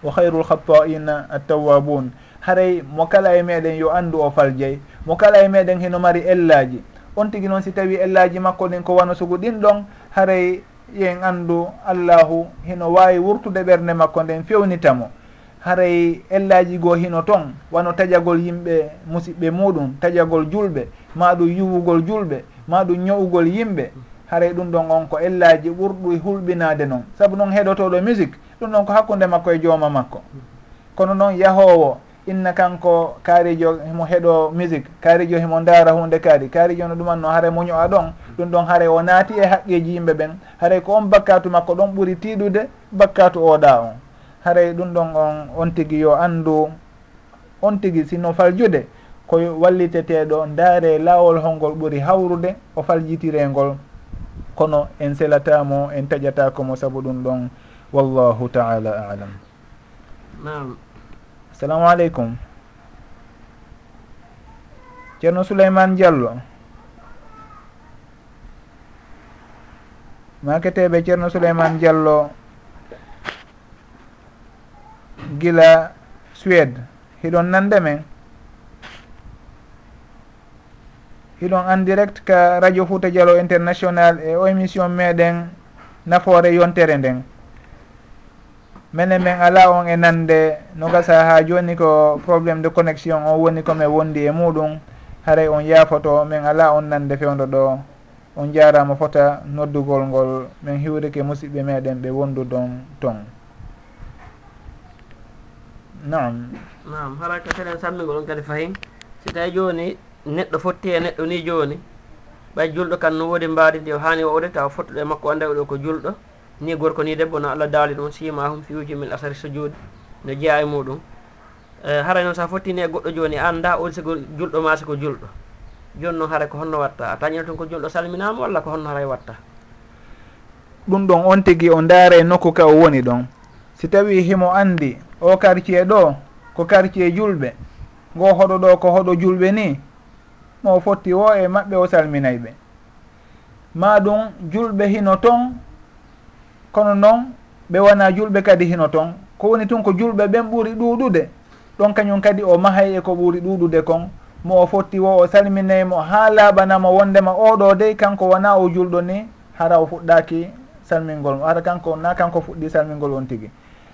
Speaker 1: wa hayrul khataina attawabun haray mo kala e meɗen yo andu o faljeyi mo kala e meɗen heno mari ellaji on tigui noon si tawi ellaji makko ɗin ko wano sugu ɗin ɗon haray yen anndu allahu hino waawi wurtude ɓernde makko nden fewnitamo haray ellaji goo hino toon wano tajagol yimɓe musidɓe muɗum tajagol julɓe ma ɗum yuwugol julɓe ma ɗum ño'ugol yimɓe. Haray ɗum ɗon on ko ellaji ɓurɗu hulɓinade noon saabu noon heɗotoɗo musique ɗum ɗon ko hakkude makko e jooma makko. Kono noon yahowo inna kanko kaarijo himo heɗo musique kaarijo himo ndaara hunde kaari kaarijo no ɗumanno haara moño'a ɗon ɗum ɗon haara o naati e haqqeji yimɓe ɓen haray ko on bakkatu makko ɗon ɓuuri tiiɗude bakkatu oɗa on. Haray ɗum ɗon on on tigui yo andu on tigui sino faljude ko walliteteɗo ndaare laawol holngol ɓuri hawrude o faljitirengol kono en selatamo en taƴatakomo saabu ɗum ɗon wallahu taala alam.
Speaker 2: Nam
Speaker 1: assalamu aleykum ceerno souleymane diallo. Maketeɓe ceerno souleymane diallo gila suéde hiɗon nande men. Hiɗon en direct ka radio fouta dialo international e o émission meɗen nafoore yontere nden. minen min ala on e nande no gasa ha joni ko probléme de connexion o woni komin wondi e muɗum. Haray on yaafoto min ala on nande fewdo ɗo. On jarama fota noddugol ngol min hiwrike musidɓe meɗen ɓe wondudon ton.
Speaker 2: Nam nam haraka kadi sammigol on kadi fayin si tawi joni neɗɗo fotti e neɗɗo ni joni ɓay julɗo kan no woodi mbaadi ndi o hani wawde taw fottuɗo e makko anda oɗo ko julɗo. ni gorko ni debbo no allah daali ɗum simahum fiwuji min asari sujud no jeeya e muɗum eh, haray noon sa fottini e goɗɗo joni anda on sigo julɗo ma siko julɗo. Joni noon haray ko honno watta. A tañino ton ko julɗo salminama walla ko honno haray watta?
Speaker 1: Ɗum ɗon on tigui o daara e nokku ka o woni ɗon. Si tawi himo andi o quartier ɗo ko quartier julɓe ngo hoɗo ɗo ko hoɗo julɓe ni mo fotti o e maɓɓe o salminay ɓe. Ma ɗum julɓe hino ton kono noon ɓe wona julɓe kadi hino toon ko woni tun ko julɓe ɓen ɓuuri ɗuɗude ɗon kañum kadi o mahay e ko ɓuuri ɗuɗude kon mo o fotti wo o salminaymo ha laaɓanamo wondema oɗo dey kanko wona o julɗo ni hara o fuɗɗaki salmingol hara kanko na kanko fuɗɗi salmingol on tigui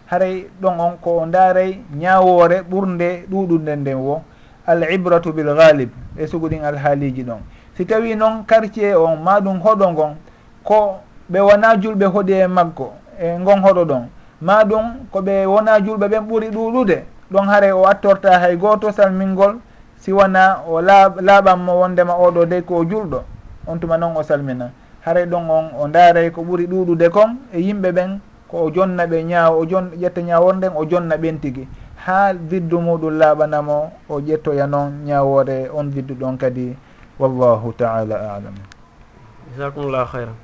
Speaker 1: haray ɗon on ko o daaray ñawore ɓurde ɗuɗude nden wo al ibratu bil galib e suguɗin alhaaliji ɗon. Si tawi noon quartier on maɗum hoɗo ngon ko ɓe wona julɓe hoɗi e magko e gon hoɗo ɗon. Ma ɗum koɓe wona julɓe ɓen ɓuuri ɗuɗude ɗon haare o attorta hay goto salmingol siwana o laaɓanmo wondema oɗo dey ko julɗo on tuma noon o salmina. Haray ɗon on o daaray ko ɓuuri ɗuɗude kon e yimɓe ɓen ko o jonna ɓe ñaaw o jon ƴetta ñawor nden o jonna ɓen tigi. Ha viddu muɗum laaɓanamo o ƴettoya noon ñawore on viddu ɗon kadi wallahu taala alam.
Speaker 2: Jasakumllahu hayran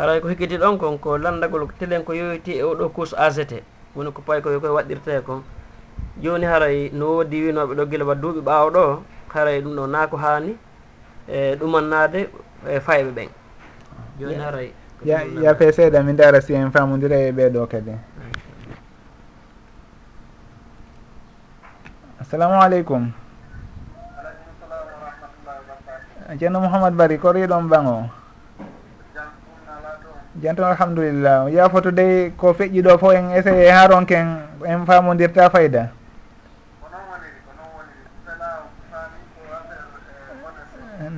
Speaker 2: haray ko hikkiti ɗon kon ko landagol telen ko yoyti e oɗo course act woni ko pay koy koye waɗirte kon. Joni haray no woodi winoɓe ɗo gila ba duuɓi ɓaawo ɗo haray ɗum ɗo naa ko haani e ɗumannade e fayɓe ɓen. Joni haray
Speaker 1: yafe seeɗa mi dara si en famodira e ɓeeɗo kadi. Assalamu aleykum. Ceerno mouhamad bari koriɗon bang o joni tan alhamdulillah yafoto dey ko feƴƴi ɗo fof en essaye ha ronke en famodirta fayda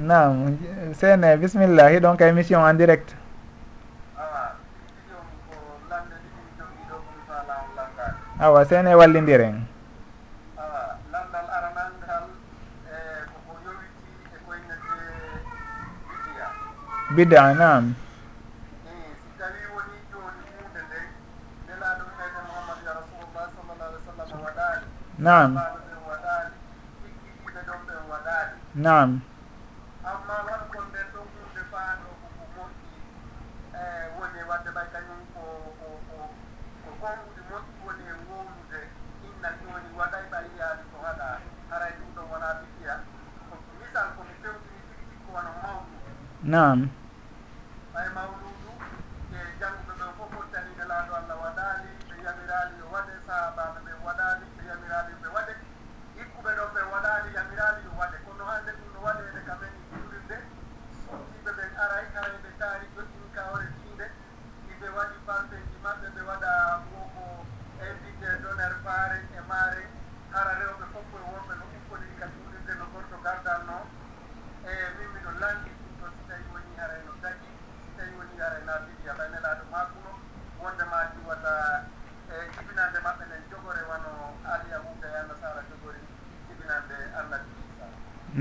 Speaker 1: nam sene bisimilla hiɗon ka émission en direct. Awa sene wallidiren bida nam naam. Naam.
Speaker 3: Amma wankon nden ɗo hunde faano ko moƴƴi e woni wadde ɓay kañum ko ko ko ko gonɗude moƴƴi woni e wownude inna joni waɗay ɓa yiyaani ko haɗa haray ɗum ɗon wonaa fikiya ko misal komi fewtini tigi tigi ko wono mawɗum. Naam.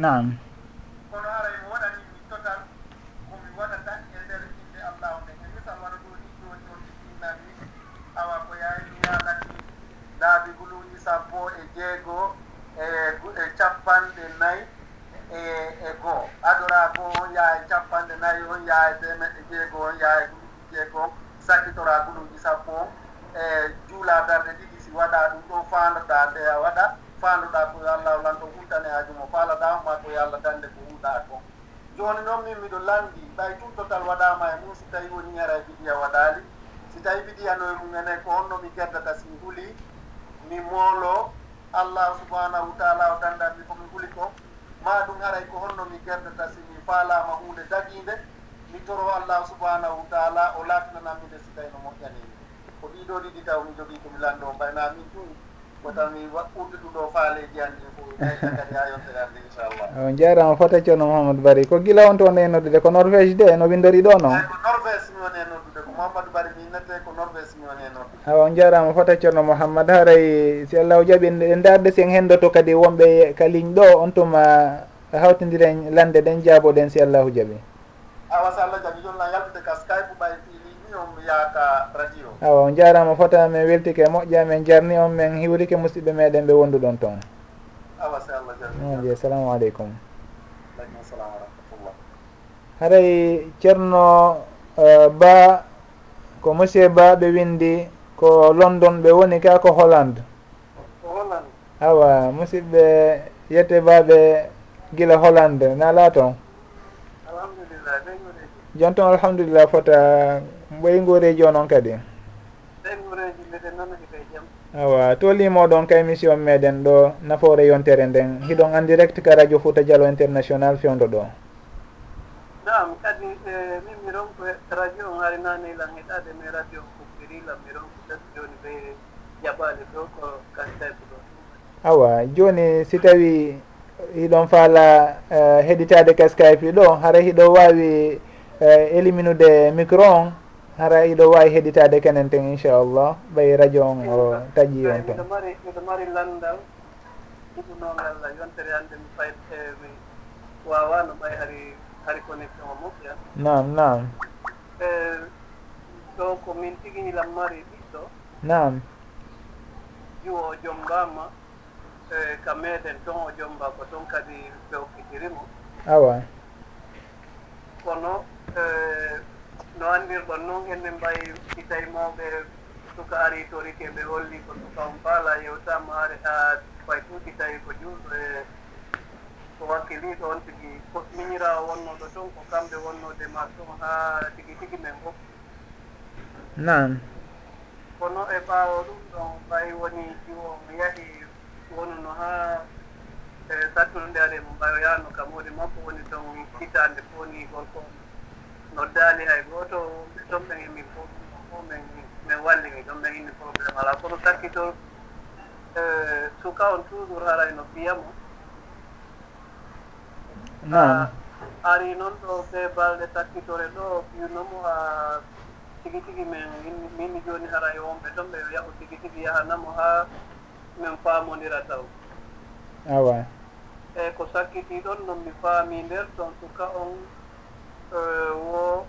Speaker 3: نعم on
Speaker 1: jarama fota ceerno mouhamadou bari. Ko guila on to wonde e noddude ko norvége de no windori ɗo noon
Speaker 3: ko norvége mi woni e noddude ko mouhamadou bari mi nodde ko norvége mi woni e noddude.
Speaker 1: Awa on jarama fota ceerno mouhammad haray si allahu jaaɓi en darde si en hendoto kadi wonɓe ka ligne ɗo on tuma hawtodiren lande ɗen jaaboɗen si allahu jaaɓi
Speaker 3: awa so allah jaaɓi jonna yaltude ka skype ɓay yaka radio.
Speaker 1: Awa on jarama fota min weltike moƴƴa min jarni on min hiwrike musidɓe meɗen ɓe wonduɗon toon awasallah assalamu aleykum. Haray ceerno e, ba ko monsieur ba ɓe windi ko london ɓe woni ka ko hollande? Awa musidɓe yette baɓe gila hollande nala toon jon toon alhamdulillah fota ɓoyi o noon kadi.
Speaker 3: Ɓeyi nguureji mbiɗen noon
Speaker 1: awa tolnimo ɗon ka émission meɗen ɗo nafoore yontere nden hiɗon en direct ka radio fouta dialo international fewdo ɗo.
Speaker 3: Nam kadi e, min mi ronko radio o harinani lan heɗade mi radio kubbirila mi ronko tati joni ɓe jaɓali ɗo ko kastayɓe ɗo.
Speaker 1: Awa joni si tawi hiɗon faala e, heɗitade ka skype ɗo hara hiɗo wawi éliminude e, micro on hara iɗo wawi heɗitade kenen ten inchallah. Ɓay radio on o taƴi on ton
Speaker 3: miɗo mari landal ɗuɗunogal yontere hannde mi fay mi wawano ɓay hari hari connexion o moƴƴa
Speaker 1: nam nam
Speaker 3: e, ɗo ko min tiguiñilam mari ɓiɗɗo.
Speaker 1: Nam
Speaker 4: juwo o jombama e, ka meɗen ton o jomba ko ton kadi ɓe hokkitirimo
Speaker 1: awa.
Speaker 4: Kono e, no anndirɗon noon enen mbayi si tawi mawɓe suka ari torike ɓe holli ko suka on faala yewtama are ha fay tuuti tawi ko juuɗo e ko wakkiliɗo on tigi miñira wonnoɗo toon ko kamɓe wonnode ma toon ha tigi tigi men fof
Speaker 1: nan
Speaker 4: kono e ɓaawo ɗum ɗon ɓay woni jiwo e mo yahi wonuno haa e sattunde are mo ɓayoyaano kam woni makko woni ɗon hitande foni gorko noddaali hay gooto ɗon ɓen emin fof fof men min wallini ɗon ɓen inni probléme ala kono sakkitol e, suka on toujours harayno no
Speaker 1: mbiyamo.
Speaker 4: Ari noon ɗo ɓe balɗe sakkitore ɗo piwnomo haa tigi tigi min minni jooni haray wonɓe ɗon ɓe yahu tigi tigi yahanamo haa min faamondira taw.
Speaker 1: Awa
Speaker 4: eyi ko sakkiti ɗon noon mi faami nder toon suka on Eh, wo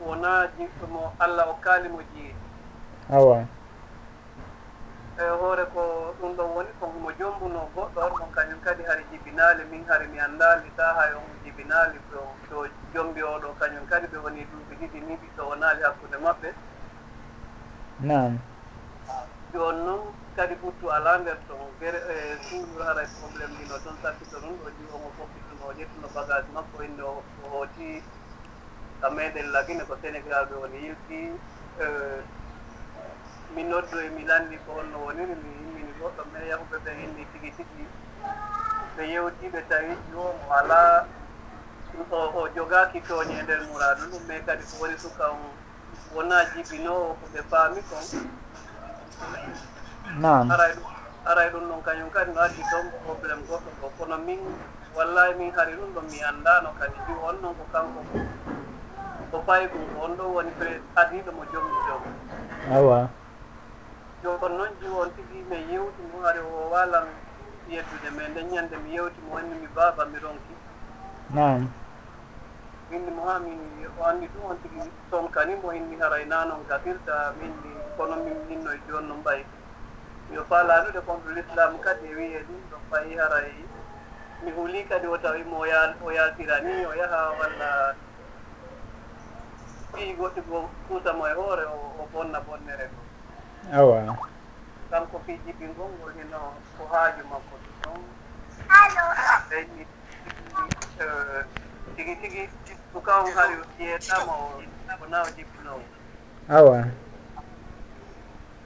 Speaker 4: wona jiɗɗo mo allah o kaali mo jiye
Speaker 1: awa.
Speaker 4: E hoore ko ɗum ɗon woni ko mo jombuno goɗɗo on on kañum kadi hari jibinaali min hari mi anndaali taa hay on jibinaali to ɗo jombi oɗo kañum kadi ɓe woni duuɓi ɗiɗi ni ɓiɗɗo wonaali hakkunde maɓɓe.
Speaker 1: Nan
Speaker 4: jooni noon kadi ɓuttu alaa nder ton gere e toujours haray probléme ɗino toon sakki ɗum ɗo ji omo jiwomo o ƴettuno bagage makko inne o ka meɗen lagine ko sénégal ɓe woni yilti e, mi noddu e mi lanndi ko holno woniri mi yimmini goɗɗo me yahuɓe ɓe inni tigi tigi. Ɓe yewti ɓe tawi joomu alaa o o jogaaki tooñe e nder muraadu ɗum mais kadi ko woni suka o wonaa jibinoowo ko ɓe paami kon.
Speaker 1: Nam
Speaker 4: aray ɗum aray ɗum ɗon kañum kadi no addi toon probléme goɗɗo ko kono min wallahi min hari ɗum ɗon mi anndaano kadi ɗi on noon ko kanko ko o fayi ɗum on ɗo woni adniɗo mo jomni jom
Speaker 1: awa.
Speaker 4: Jon noon ji on tigi mi yewti mo ari o walan yeddude mais nden ñande mi yewti mo anni mi baaba mi ronki.
Speaker 1: Nan
Speaker 4: inni mo ha min o anndi ɗum on tigi toon kani mo inni haray nanon gafirta minni kono min innoye joni no mbayi. Yo faalanude contre l'islam kadi e wiye ɗum ɗo fayi haray. Mi huuli kadi o tawi mo o yaltira ni o yaha walla fii goɗɗi ko kuusamo e hoore o bonna bonnere ɗo
Speaker 1: awa.
Speaker 4: Kanko fii jibbin gonngol hino ko haaju makko ɗon. Eyi eh, tigi tigi ko kam hari yettama o ko nawa jibbinowo
Speaker 1: awa.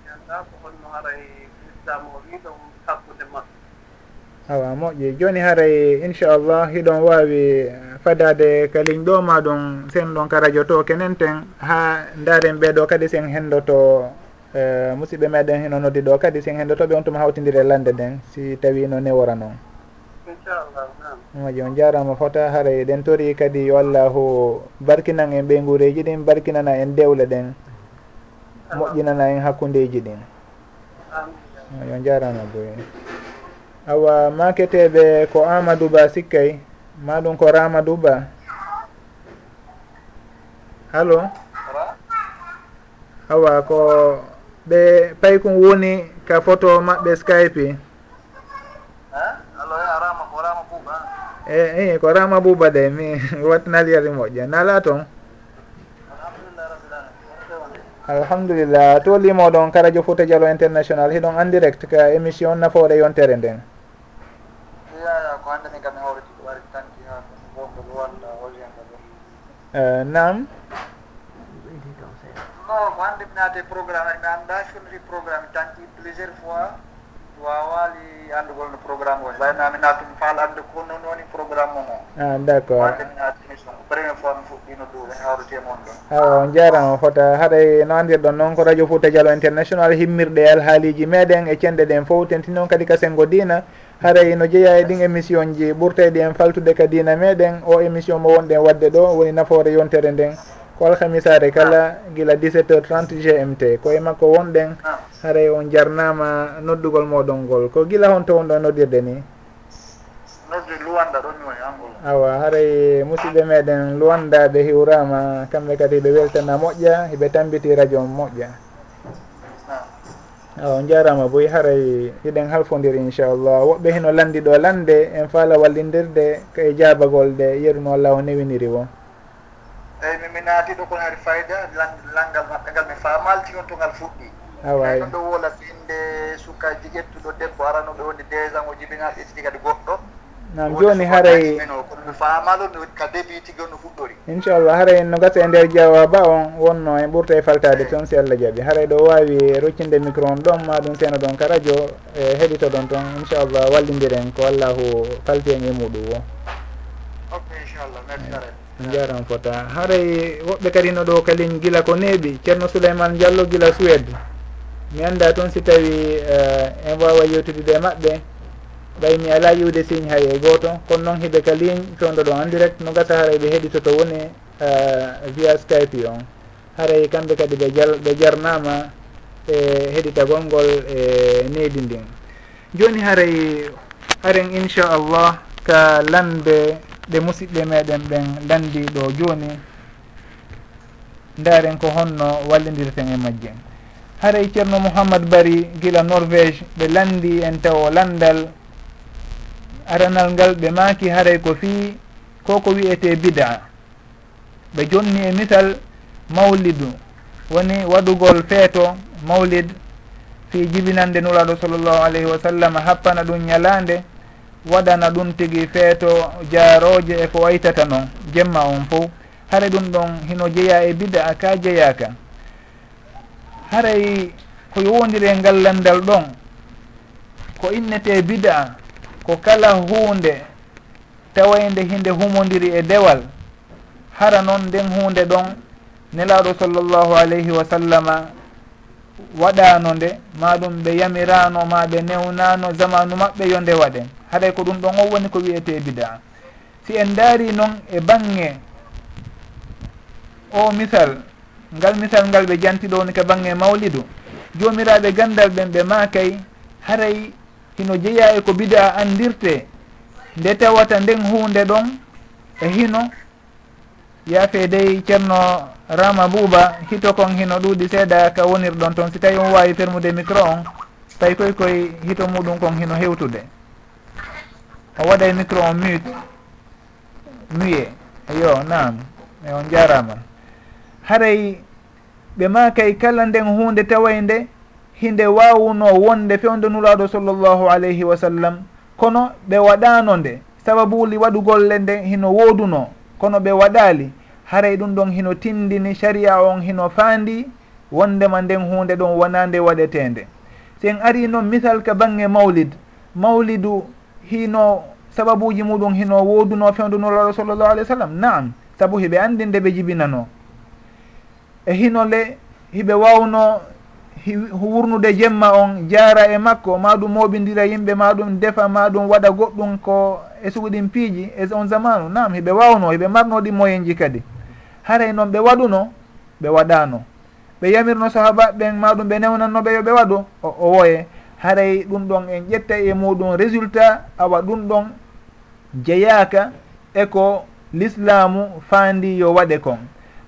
Speaker 4: Yanta ko honno haray sistame o wii ɗon
Speaker 1: awa moƴƴi joni haray inchallah hiɗon wawi fadade ka ligne ɗo maɗum sen ɗon ka radio to kenen ten ha daren ɓeɗo kadi sen hendoto uh, musidɓe meɗen hino noddi ɗo kadi sen hendotoɓe on tuma hawtidiri e lande nden si tawi no newora noon
Speaker 4: inchallah
Speaker 1: moƴƴi on jarama fota haray ɗen tori kadi yo allahu barkinan en ɓeygureji ɗin barkinana en dewle ɗen moƴƴinana en hakkudeji ɗin. Yo jarama boye awa maketeɓe ko amadou ba sikkay maɗum ko ramadou ba. Allo awa ko ɓe paykum woni ka photo maɓɓe skype.
Speaker 4: E i ko rama bouba
Speaker 1: e, e, de mi wattinaliyari moƴƴa. Nala toon
Speaker 4: alhamdulillah
Speaker 1: to limoɗon karadio fouta dialo international hiɗon en direct ka émission nafoore yontere nden.
Speaker 4: ko hannde min kam mi hawriti ko wari tanki ha wongol wonda holliyangol
Speaker 1: eh, nam
Speaker 4: non ko hannde mi naate programme ani mi annda firniri programme tanki plusieurs fois. Wawali anndugol no programme o. Wayna mi naatumi faal annde ko non woni e programme o o
Speaker 1: ah, d' accord
Speaker 4: hannde mi naate émission ko premiére fois mi fuɗɗino ɗo mi e on ɗon
Speaker 1: awa on jarama fota. Haɗay no anndirɗon noon ko radio fouta dialo international himmirɗe e alhaaliji meɗen e cenɗe ɗen fof tenti noon kadi ka sengo dina haray no jeeya e ɗin émission ji ɓurteɗi en faltude ka dina meɗen o émission mo wonɗen wadde ɗo woni nafoore yontere nden. Ko alhamisare kala gila 17 heures 30 gmt ko e makko wonɗen ah. haray on jarnama noddugol moɗon ngol. Ko gila honto wonɗo e noddirde ni?
Speaker 4: Noddi luwanda ɗon ñoy angol
Speaker 1: awa haray musidɓe meɗen luwandaɓe hiwrama kamɓe kadi ɓe weltana moƴƴa hiɓe tambiti radio moƴƴa. o jarama boy haray hiɗen halfodir inchallah. Woɓɓe heno landi ɗo lande en faala wallidirde e jabagol de yeruno allah o newiniri wo
Speaker 4: eyyi mimi naati ɗo kon hari fayida langal maɓɓe ngal mi famalti on to ngal fuɗɗi.
Speaker 1: Awayi
Speaker 4: ɗon ɗo wola finde sukaji ƴettuɗo debbo aranoɓe wonde deux ans o jibinaɗo itti kadi goɗɗo.
Speaker 1: nam joni haray
Speaker 4: famalo ka débit tigi on no fuɗɗori
Speaker 1: inchallah haray no gasa e nder jawaba on wonno en ɓurta e faltade toon si allah jaaɓi. Haray ɗo wawi roccinde micro on ɗon maɗum seeno ɗon ka radio e heɗito ɗon toon inchallah wallidiren ko allahu falti en e muɗum o.
Speaker 4: Ok inchallah merci eh, aren
Speaker 1: jaram fota. Haray woɓɓe kadi no ɗo kalin gila ko neeɓi ceerno souleymane diallo gila suwede mi anda toon si tawi eh, en wawa yewtitude e maɓɓe. ɓay mi ala yiwde signe hay e goto kono noon hiɓe ka ligne conɗo ɗo en direct no gasa haray ɓe heɗitoto woni uh, via skype on. Haray kamɓe kadi ɓe jal ɓe jarnama e heɗitagol ngol e neydi ndin. Joni haray haren inchallah ka lande ɗe musidɓe meɗen ɓen landi ɗo joni ndaren ko honno wallidirten e majje. Haray ceerno mouhammad bari gila norvége ɓe landi en taw landal aranal ngal ɓe maaki haray ko fii ko ko wiyete bida. Ɓe jonni e misal mawlidu woni waɗugol feeto mawlid fi jibinande nuraɗo sallllahu alayhi wa sallam happana ɗum ñalande waɗana ɗum tigi feeto jaaroje e ko waytata noon jemma on fo hare ɗum ɗon hino jeeya e bida ka jeeyaka haray ko yowodiri e ngallandal ɗon ko innete bida ko kala hunde tawayde hinde humodiri e dewal hara noon nden hunde ɗon nelaɗo sallllahu alayhi wa sallama waɗano nde maɗum ɓe yamirano ma ɓe newnano zamanu maɓɓe yo nde waɗen. Haɗay e ko ɗum ɗon o woni ko wiyete bida. Si en daari noon e bange o misal ngal misal ngal ɓe jantiɗo woni ka bange mawlidu jomiraɓe gandal ɓen ɓe makay haray hino jeeya e ko bida andirte nde tawata nden hunde ɗon e hino yaafe dey ceerno rama bouba hito kon hino ɗuuɗi seeɗa ka wonirɗon toon si tawi on wawi fermude micro on tawi koy koye hito muɗum kon hino hewtude. O waɗay micro on mute muye yo nam e on jarama haray ɓe makay kala nden hunde taway nde hinde wawuno wonde fewde nulaɗo sallllahu alayhi wa sallam kono ɓe waɗano nde. Sababuli waɗugolle nde hino woduno kono ɓe waɗali. Haray ɗum ɗon hino tindini sharia on hino faandi wondema nden hunde ɗon wona nde waɗetende. Si en ari noon misal ka bange mawlid. Mawlidu hino sababuji muɗum hino woduno fewdunularo sallllahu alih w sallam? Naam saabu hiɓe andi nde ɓe jibinano. E hino le hiɓe wawno wurnude jemma on jaara e makko ma ɗum moɓidira yimɓe ma ɗum defa ma ɗum waɗa goɗɗum ko e suguɗin piiji e on zamanu. Nam heɓe wawno heɓe marno ɗi moyenji kadi. Haray noon ɓe waɗuno ɓe waɗano ɓe yamirno sahabaɓen ma ɗum ɓe newnannoɓe yoɓe waɗu o woye. Haray ɗum ɗon en ƴetta e muɗum résultat awa ɗum ɗon jeyaka eko l'islamu faandi yo waɗe kon.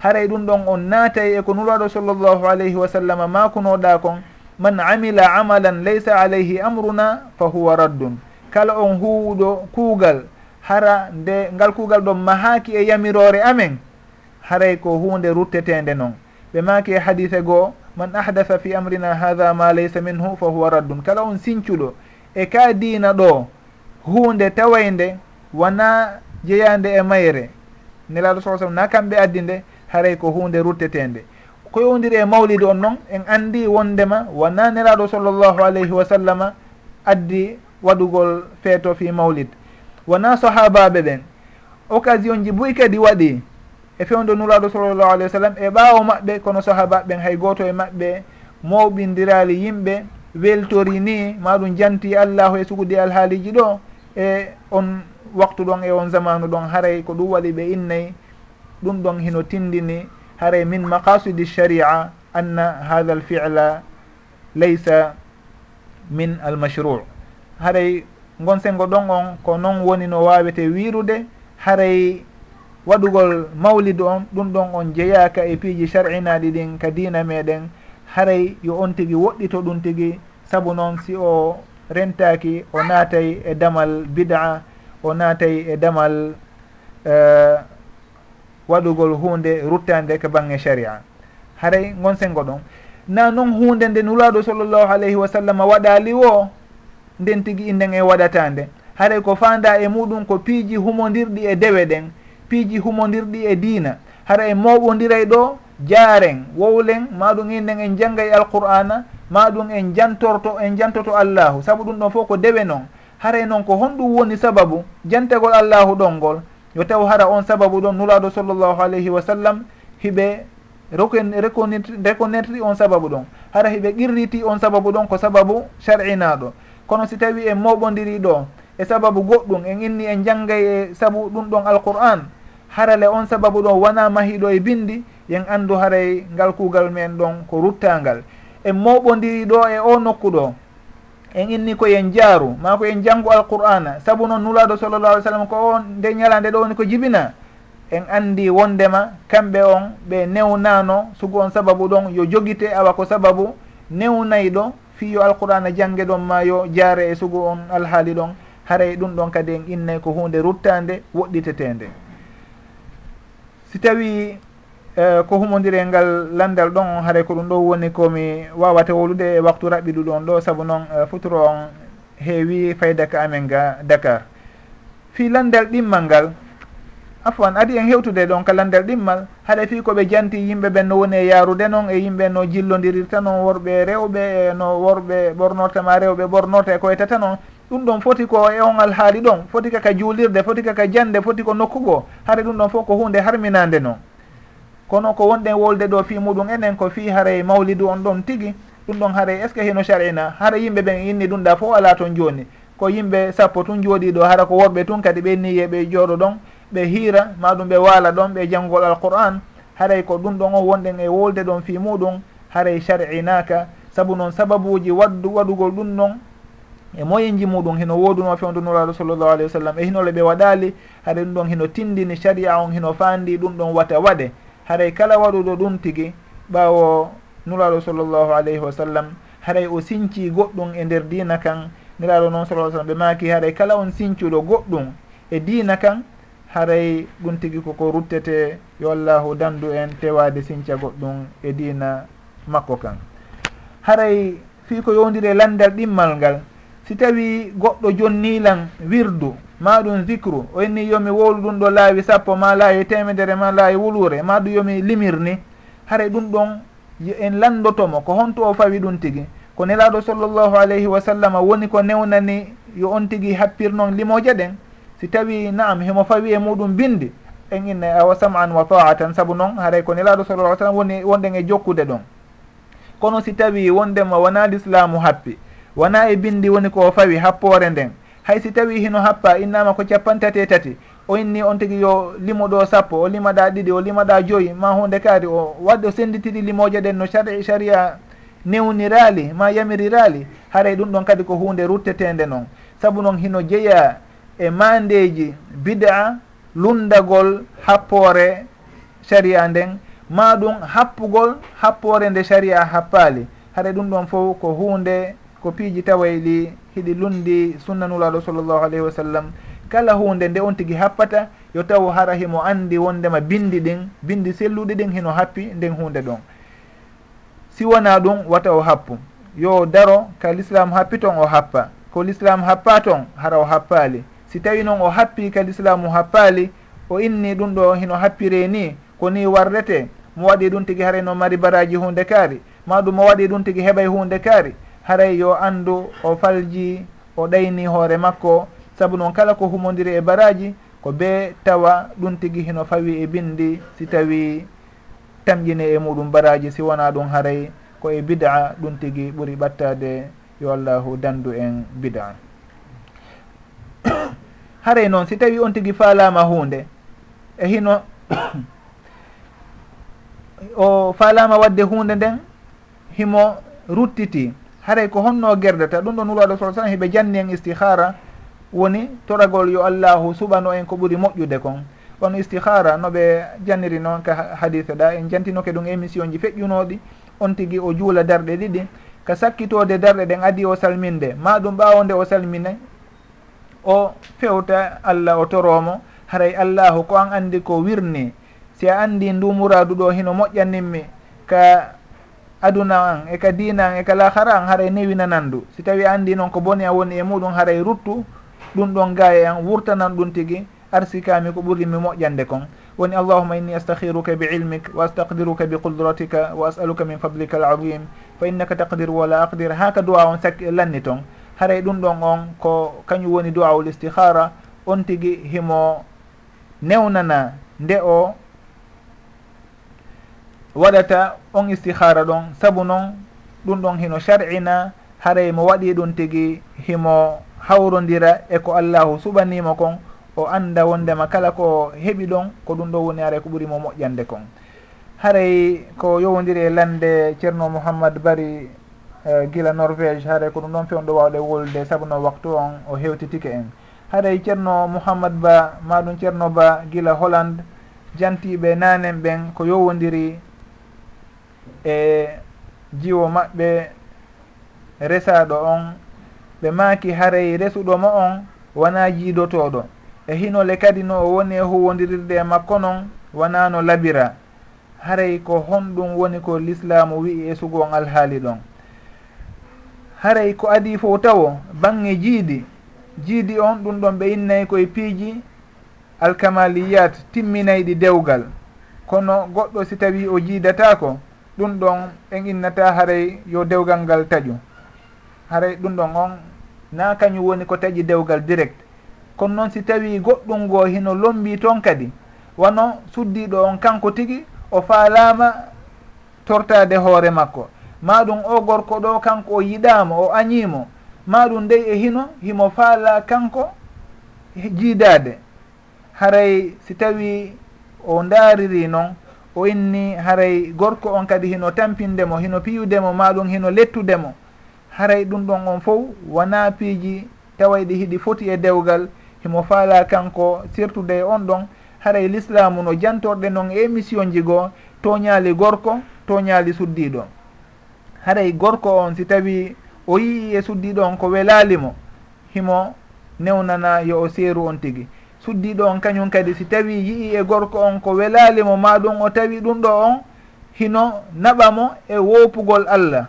Speaker 1: haray ɗum ɗon on naatay e ko nuraɗo sallllahu alayhi wa sallam makunoɗa kon? Man amila amalan laysa alayhi amruna fa huwa raddun. Kala on huwuɗo kuugal hara nde ngal kuugal ɗon mahaaki e yamirore amen haray ko hunde ruttetende noon ɓe maaki e hadise goo man ahdatha fi amrina hada ma laysa minhu fa huwa raddun. Kala on sincuɗo e ka dina ɗo hunde tawaynde wona jeyande e mayre. Nelaɗo sa salm na kamɓe addi nde haray ko hunde ruttetende ko yowdiri e mawlidi on noon en andi wondema wona neraɗo sallllahu alayhi wa sallama addi waɗugol feeto fi mawlid. Wona sahabaɓe ɓen occasion ji boyi kadi waɗi e fewde nuraɗo sallllahu alayhi wa sallam e ɓaawo maɓɓe kono sahabaɓe ɓen hay goto e maɓɓe mawɓindirali yimɓe weltori ni maɗum janti allahu e sugudi alhaaliji ɗo e on waktu ɗon e on zamanu ɗon haray ko ɗum waɗi ɓe innayi ɗum ɗon hino tindini haray min maqasidi sharia anna hatha al fila laysa min almashru. Haray gonsengo ɗon on ko noon woni no wawete wirude haray waɗugol mawlidu on ɗum ɗon on jeeyaka e piiji shar'inaɗi ɗin ka dina meɗen. Haray yo on tigui woɗɗito ɗum tigui saabu noon si o rentaki o naatay e damal bid'a o naatay e damal uh, waɗugol hunde ruttande ko bange sharia. Haray gon sengo ɗon? Na noon hunde nde nulaɗo sallllahu alayhi wa sallam waɗali o nden tigui inden e waɗatande. Haray ko fanda e muɗum ko piiji humodirɗi e dewe ɗen piiji humodirɗi e diina. Hara en moɓodiray ɗo jaaren wowlen maɗum inden en jangga alqur'ana maɗum en jantorto en jantoto allahu. Saabu ɗum ɗon fof ko dewe noon haray noon ko honɗum woni sababu jantagol allahu ɗon ngol yo taw hara on sababu ɗon nulaɗo sallllahu alayhi wa sallam hiɓe reconnaitre on sababu ɗon. Hara hiɓe qirriti on sababu ɗon ko sababu shar'inaɗo kono si tawi en moɓodiri ɗo e sababu goɗɗum en inni en janggay e sabu ɗum ɗon alqur'an harale on sababu ɗon wona mahiɗo e bindi yen andu haray ngal kuugal men ɗon ko ruttangal en moɓodiri ɗo e o nokku ɗo en inni koyen jaaru ma ko en janngo alqur'ana. Sabu noon nulaaɗo sallallah alih sallam ko on nde ñalande ɗo woni ko jibina. En anndi wondema kamɓe on ɓe newnaano sugu on sababu ɗon yo jogite awa ko sababu newnayɗo ɗo alqur'ana jannge ɗon ma yo jaare e sugu on alhaali ɗon. Haray ɗum ɗon kadi en innay ko hunde ruttande woɗɗitetende si tawi E, ko humodirel ngal landal ɗon haray ko ɗum ɗo woni komi wawata wolude e waktu raɓɓiɗu ɗon ɗo saabu noon e, futuro on heewi fayda ka amen ga dakar. Fi landal ɗimmal ngal afwan adi en hewtude ɗon ka landal ɗimmal haɗa fi koɓe janti yimɓe ɓen no woni e yarude noon e yimɓe no jillodirirta noon worɓe rewɓe e no worɓe ɓornortama rewɓe ɓornorta e koyetata noon ɗum ɗon foti ko e on alhaali ɗon foti kaka juulirde foti kaka jande foti ko nokkugo haɗa ɗum ɗon fof ko hunde harminande noon kono ko wonɗen wolde ɗo fi muɗum enen ko fi haray mawlidu on ɗon tigi ɗum ɗon haray est ce que hino sharina hara yimɓe ɓen inni ɗum ɗa fof ala toon joni. Ko yimɓe sappo tun jooɗi ɗo hara ko worɓe tun kadi ɓe niye ɓe jooɗo ɗon ɓe hiira maɗum ɓe waala ɗon ɓe janngol alquran haray ko ɗum ɗon on wonɗen e wolde ɗon fi muɗum haray sharinaka saabu noon sababuji waddu waɗugol ɗum ɗon e moyenji muɗum hino woduno fewdunuraɗo sallllahu alayhi wa sallam e hinole ɓe waɗali haɗa ɗum ɗon hino tindini sharia on hino fandi ɗum ɗon wata waɗe. haray kala waɗuɗo ɗum tigi ɓawo nuraɗo sallllahu alayhi wa sallam haray o sinci goɗɗum e nder dina kan niraɗo noon sa sallam ɓe maaki haray kala on sincuɗo goɗɗum e dina kan haray ɗum tigi koko ruttete yo allahu dandu en tewade sinca goɗɗum e dina makko kan. Haray fii ko yowdiri e landal ɗimmal ngal si tawi goɗɗo jonnilan wirdu ma ɗum zicru o inni yomi wowlu ɗum ɗo laawi sappo ma laawi temedere ma laawi wulure ma ɗum yomi limirni. Hare ɗum ɗon en landotomo ko honto o fawi ɗum tigi. Ko nelaɗo sallllahu alayhi wa sallam woni ko newnani yo on tigi happirnon limoje ɗen. Si tawi naam himo fawi e muɗum bindi en inna awa sam'an wa ta'atan saabu noon haray ko nelaɗo sallah sallam woni wonɗen e jokkude ɗon. Kono si tawi wondema wona l'islamu happi wona e bindi woni ko fawi happore nden hay si tawi hino happa innama ko capantati e tati o inni on tigi yo limo ɗo sappo o limaɗa ɗiɗi o limaɗa joyi ma hunde kaari o waɗɗo senditiɗi limoje ɗen no sari sharia newnirali ma yamirirali haray ɗum ɗon kadi ko hunde ruttetende noon saabu noon hino jeeya e mandeji bid'a lundagol happore sharia nden ma ɗum happugol happore nde sharia happali. Haɗa ɗum ɗon fof ko hunde ko piiji tawayli hiɗi lundi sunnanulaɗo sallllahu alayhi wa sallam. Kala hunde nde on tigui happata yo taw hara himo andi wondema bindi ɗin bindi selluɗi ɗin hino happi nden hunde ɗon. Si wona ɗum wata o happu. Yo daro ka l'islam happi ton o happa. Ko l'islam happa ton hara o happali si tawi noon o happi ka l'islamu happali o inni ɗum ɗo hino happire ni ko ni warrete mo waɗi ɗum tigui harayno mari baraji hunde kaari. Ma ɗum mo waɗi ɗum tigui heɓay hunde kaari. haray yo andu o falji o ɗayni hoore makko saabu noon kala ko humodiri e baraji ko be tawa ɗum tigi hino fawi e bindi si tawi tamƴine e muɗum baraji si wona ɗum haray ko e bid'a ɗum tigi ɓuuri ɓattade yo allahu dandu en bid'a. Haray noon si tawi on tigi faalama hunde e hino o faalama wadde hunde nden himo ruttiti. haray ko honno gerdata ɗum ɗo nuraɗo sa sallam hiɓe janni en istihara woni toragol yo allahu suɓano en ko ɓuuri moƴƴude kon. On istihara noɓe janniri noon ka hadise ɗa en jantinoke ɗum émission ji feƴƴunoɗi on tigui o juula darɗe ɗiɗi ka sakkitode darɗe ɗen adi o salminde. Ma ɗum ɓawode o salmine o fewta allah o toromo haray allahu ko an andi ko wirni. Si a andi ndumuradu ɗo hino moƴƴaninmi ka aduna an e ka dina an e ka lahara an haray newinanandu si tawi andi noon ko bone a woni e muɗum haray ruttu ɗum ɗon gaye an wurtanan ɗum tigui arsikami ko ɓuri mi moƴƴande kon. Woni allahuma inni astahiruka bi ilmik wa astaqdiruka bi qudratika wa asaluka min fadlika al adim fa innaka taqdir wala aqdir. Ha ka duwa on sakki lanni ton. Haray ɗum ɗon on ko kañum woni duwaul istihara on tigui himo newnana nde o waɗata on istihara ɗon saabu noon ɗum ɗon hino shar'ina haray mo waɗi ɗum tigi himo hawrodira e ko allahu suɓanimo kon o anda wondema kala ko heɓi ɗon ko ɗum ɗo woni aray ko ɓuurimo moƴƴande kon. Haray ko yowodiri e lande ceerno mouhammad bari uh, gila norvége haray ko ɗum ɗon fewn ɗo wawɗe wolde saabu no waktu on o hewtitike en. Haray ceerno mouhammad ba maɗum ceerno ba gila hollande jantiɓe nanen ɓen ko yowodiri e jiwo maɓɓe resaɗo on ɓe maaki haray resuɗomo on wona jiidotoɗo e hinole kadi no o woni e huwodirirde e makko non wona no labira. Haray ko honɗum woni ko l'islamu wi'i e sugo on alhaali ɗon. Haray ko adi fof tawo bange jiidi. Jiidi on ɗum ɗon ɓe innayi koye piiji alkamaliyat timminayɗi dewgal. Kono goɗɗo si tawi o jiidatako ɗum ɗon en innata haray yo dewgal ngal taƴu. Haray ɗum ɗon on na kañum woni ko taƴi dewgal direct. Kono noon si tawi goɗɗum ngo hino lombi toon kadi wano suddiɗo on kanko tigi o faalama tortade hoore makko. Ma ɗum o gorko ɗo kanko o yiɗama o añimo ma ɗum dey e hino himo faala kanko jiidade haray si tawi o ndaariri noon o inni haray gorko on kadi hino tampindemo hino piyudemo maɗum hino lettudemo. Haray ɗum ɗon on fof wona piiji tawayɗi hiɗi foti e dewgal himo faala kanko surtout de on ɗon. Haray l'islamu no jantorɗe noon e émission ji goo toñaali gorko toñaali suddiɗo haray gorko on si tawi o yii e suddiɗo on ko welalimo himo newnana yo o seeru on tigi. suddiɗo on kañum kadi si tawi yii e gorko on ko welalimo ma ɗum o tawi ɗum ɗo on hino naɓamo e wowpugol allah.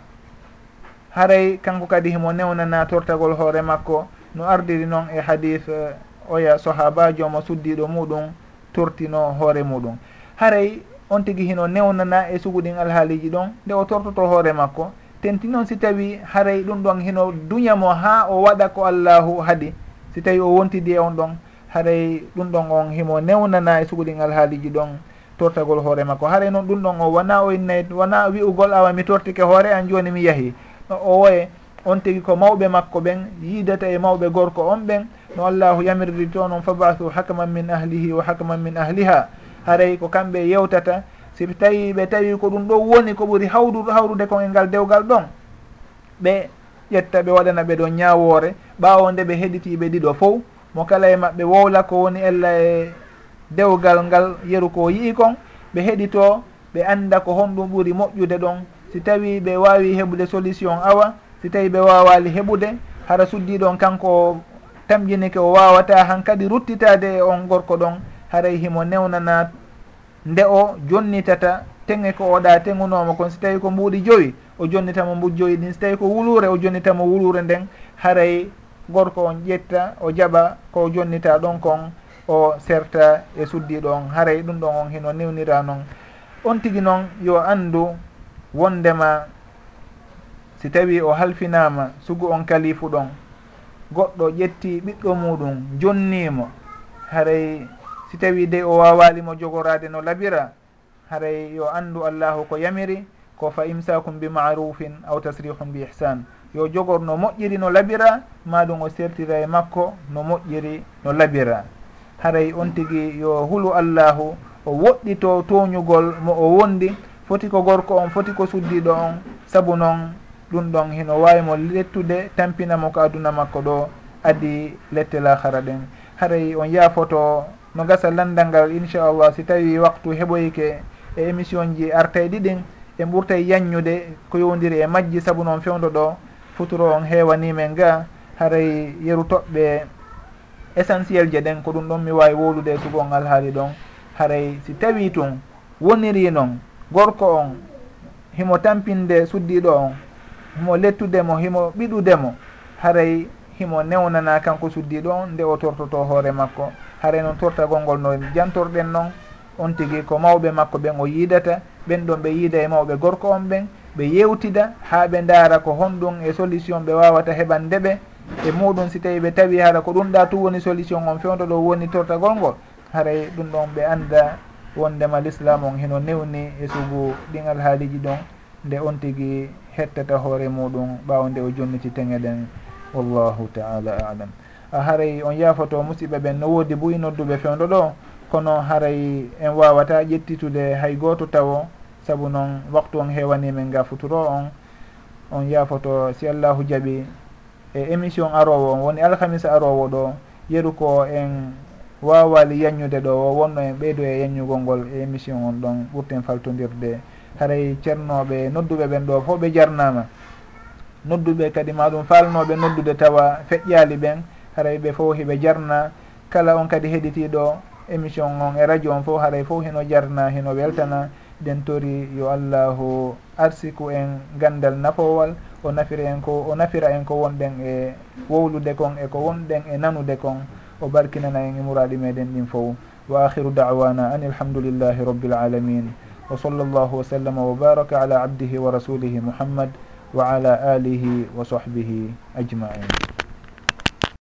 Speaker 1: Haray kanko kadi himo newnana tortagol hoore makko no ardiri noon e hadis eh, oya sahabajo mo suddiɗo muɗum tortino hoore muɗum. Haray on tigui hino newnana e suguɗin alhaaliji ɗon nde o tortoto hoore makko. Tenti noon si tawi haray ɗum ɗon hino duñamo ha o waɗa ko allahu haaɗi si tawi o wontidi e on ɗon haray ɗum ɗon on himo newnana e suguɗin alhaaliji ɗon tortagol hoore makko. Haray noon ɗum ɗon o wona o innay wona wi'ugol awa mi tortike hoore an joni mi yeehi no o woye on tigi ko mawɓe makko ɓen yidata e mawɓe gorko on ɓen no allahu yamirri toon on fabasu hakaman min ahlihi wa hakaman min ahliha. Haray ko kamɓe yewtata si tawi ɓe tawi ko ɗum ɗo woni ko ɓuri hawdu hawrude kon e ngal dewgal ɗon ɓe ƴetta ɓe waɗana ɓe ɗon ñawore ɓawo nde ɓe heɗitiɓe ɗiɗo fof mo kala e maɓɓe wowla ko woni ella e dewgal ngal yeru ko yi'i kon ɓe heɗito ɓe anda ko honɗum ɓuuri moƴƴude ɗon. Si tawi ɓe wawi heɓude solution awa si tawi ɓe wawali heɓude hara suddiɗon kanko o tamƴinike o wawata han kadi ruttitade e on gorko ɗon haray himo newnana nde o jonnitata teŋe ko oɗa tengunomo kon. Si tawi ko mbuuɗi joyi o jonnitamo mbu joyi ɗin. Si tawi ko wulure o jonnitamo wulure nden haray gorko on ƴetta o jaɓa ko jonnita ɗon kon o serta e suddiɗo on haray ɗum ɗon on hino newnira noon on tigi noon yo anndu wondema si tawi o halfinama sugu on kalifu ɗon. Goɗɗo ƴetti ɓiɗɗo muɗum jonnimo. Haray si tawi de o wawalimo jogorade no labira haray yo anndu allahu ko yamiri ko fa imsakum bi marufin aw tasrihum bi ihsan. yo jogor no moƴƴiri no laɓira ma ɗum o sertira e makko no moƴƴiri no laɓira. Haray on tigi yo hulu allahu o woɗɗito toñugol mo o wondi foti ko gorko on foti ko suddiɗo on saabu noon ɗum ɗon hino wawimo lettude tampinamo ko aduna makko ɗo adi lette lahara ɗen. Haray on yaafoto no gasa landal ngal inchallah si tawi waktu heɓoyke e émission ji artay ɗiɗin e ɓurtay yanñude ko yowdiri e majji saabu noon fewdo ɗo futuro on heewanimen ga haray yeru toɓɓe essentiel je ɗen ko ɗum ɗon mi wawi wolude sugon alhaali ɗon. Haray si tawi tun woniri noon gorko on himo tampinde suddiɗo on himo lettudemo himo ɓiɗudemo haray himo newnana kanko suddiɗo on nde o tortoto hoore makko. Haray noon tortagol ngol no jantorɗen noon on tigui ko mawɓe makko ɓen o yiidata ɓen ɗon ɓe yiida e mawɓe gorko on ɓen ɓe yewtida ha ɓe ndaara ko honɗum e solution ɓe wawata heɓande ɓe e muɗum si tawi ɓe tawi hara ko ɗum ɗa tu woni solution on fewdo ɗo woni tortagol ngol haray ɗum ɗon ɓe anda wondema l'islam on heno newni e sugu ɗingal haaliji ɗon nde on tigui hettata hoore muɗum ɓawo nde o jonniti teŋeɗen. Wallahu taala alam. A haray on yafoto musidɓe ɓen no woodi buyi nodduɓe fewdo ɗo kono haray en wawata ƴettitude hay goto tawo saabu noon waktu on hewani men ga futuro on on yaafoto si allahu jaaɓi e émission arowo on woni alhamisa arowo ɗo yeru ko en wawali yañude ɗo o wonno en ɓeydo e yañugol ngol e émission on ɗon ɓurten faltodirde. Haray ceernoɓe nodduɓe ɓen ɗo fo ɓe jarnama. Nodduɓe kadi maɗum falnoɓe noddude tawa feƴƴali ɓen haray ɓe fo hiɓe jarna. Kala on kadi heɗitiɗo émission on e radio on fo haray fo hino jarna hino weltana. ɗen tori yo allahu arsiku en gandal nafowal o nafira en ko o nafira en ko wonɗen e wowlude kon e ko wonɗen e nanude kon. O barkinana en e muraɗi meɗen ɗin fof wa akhiru dawana an ilhamdulillahi rabbil alamin. Wa sall llahu wa sallama wa baraka ala abdihi wa rasulihi muhammad wa ala alihi wa sahbihi ajmain.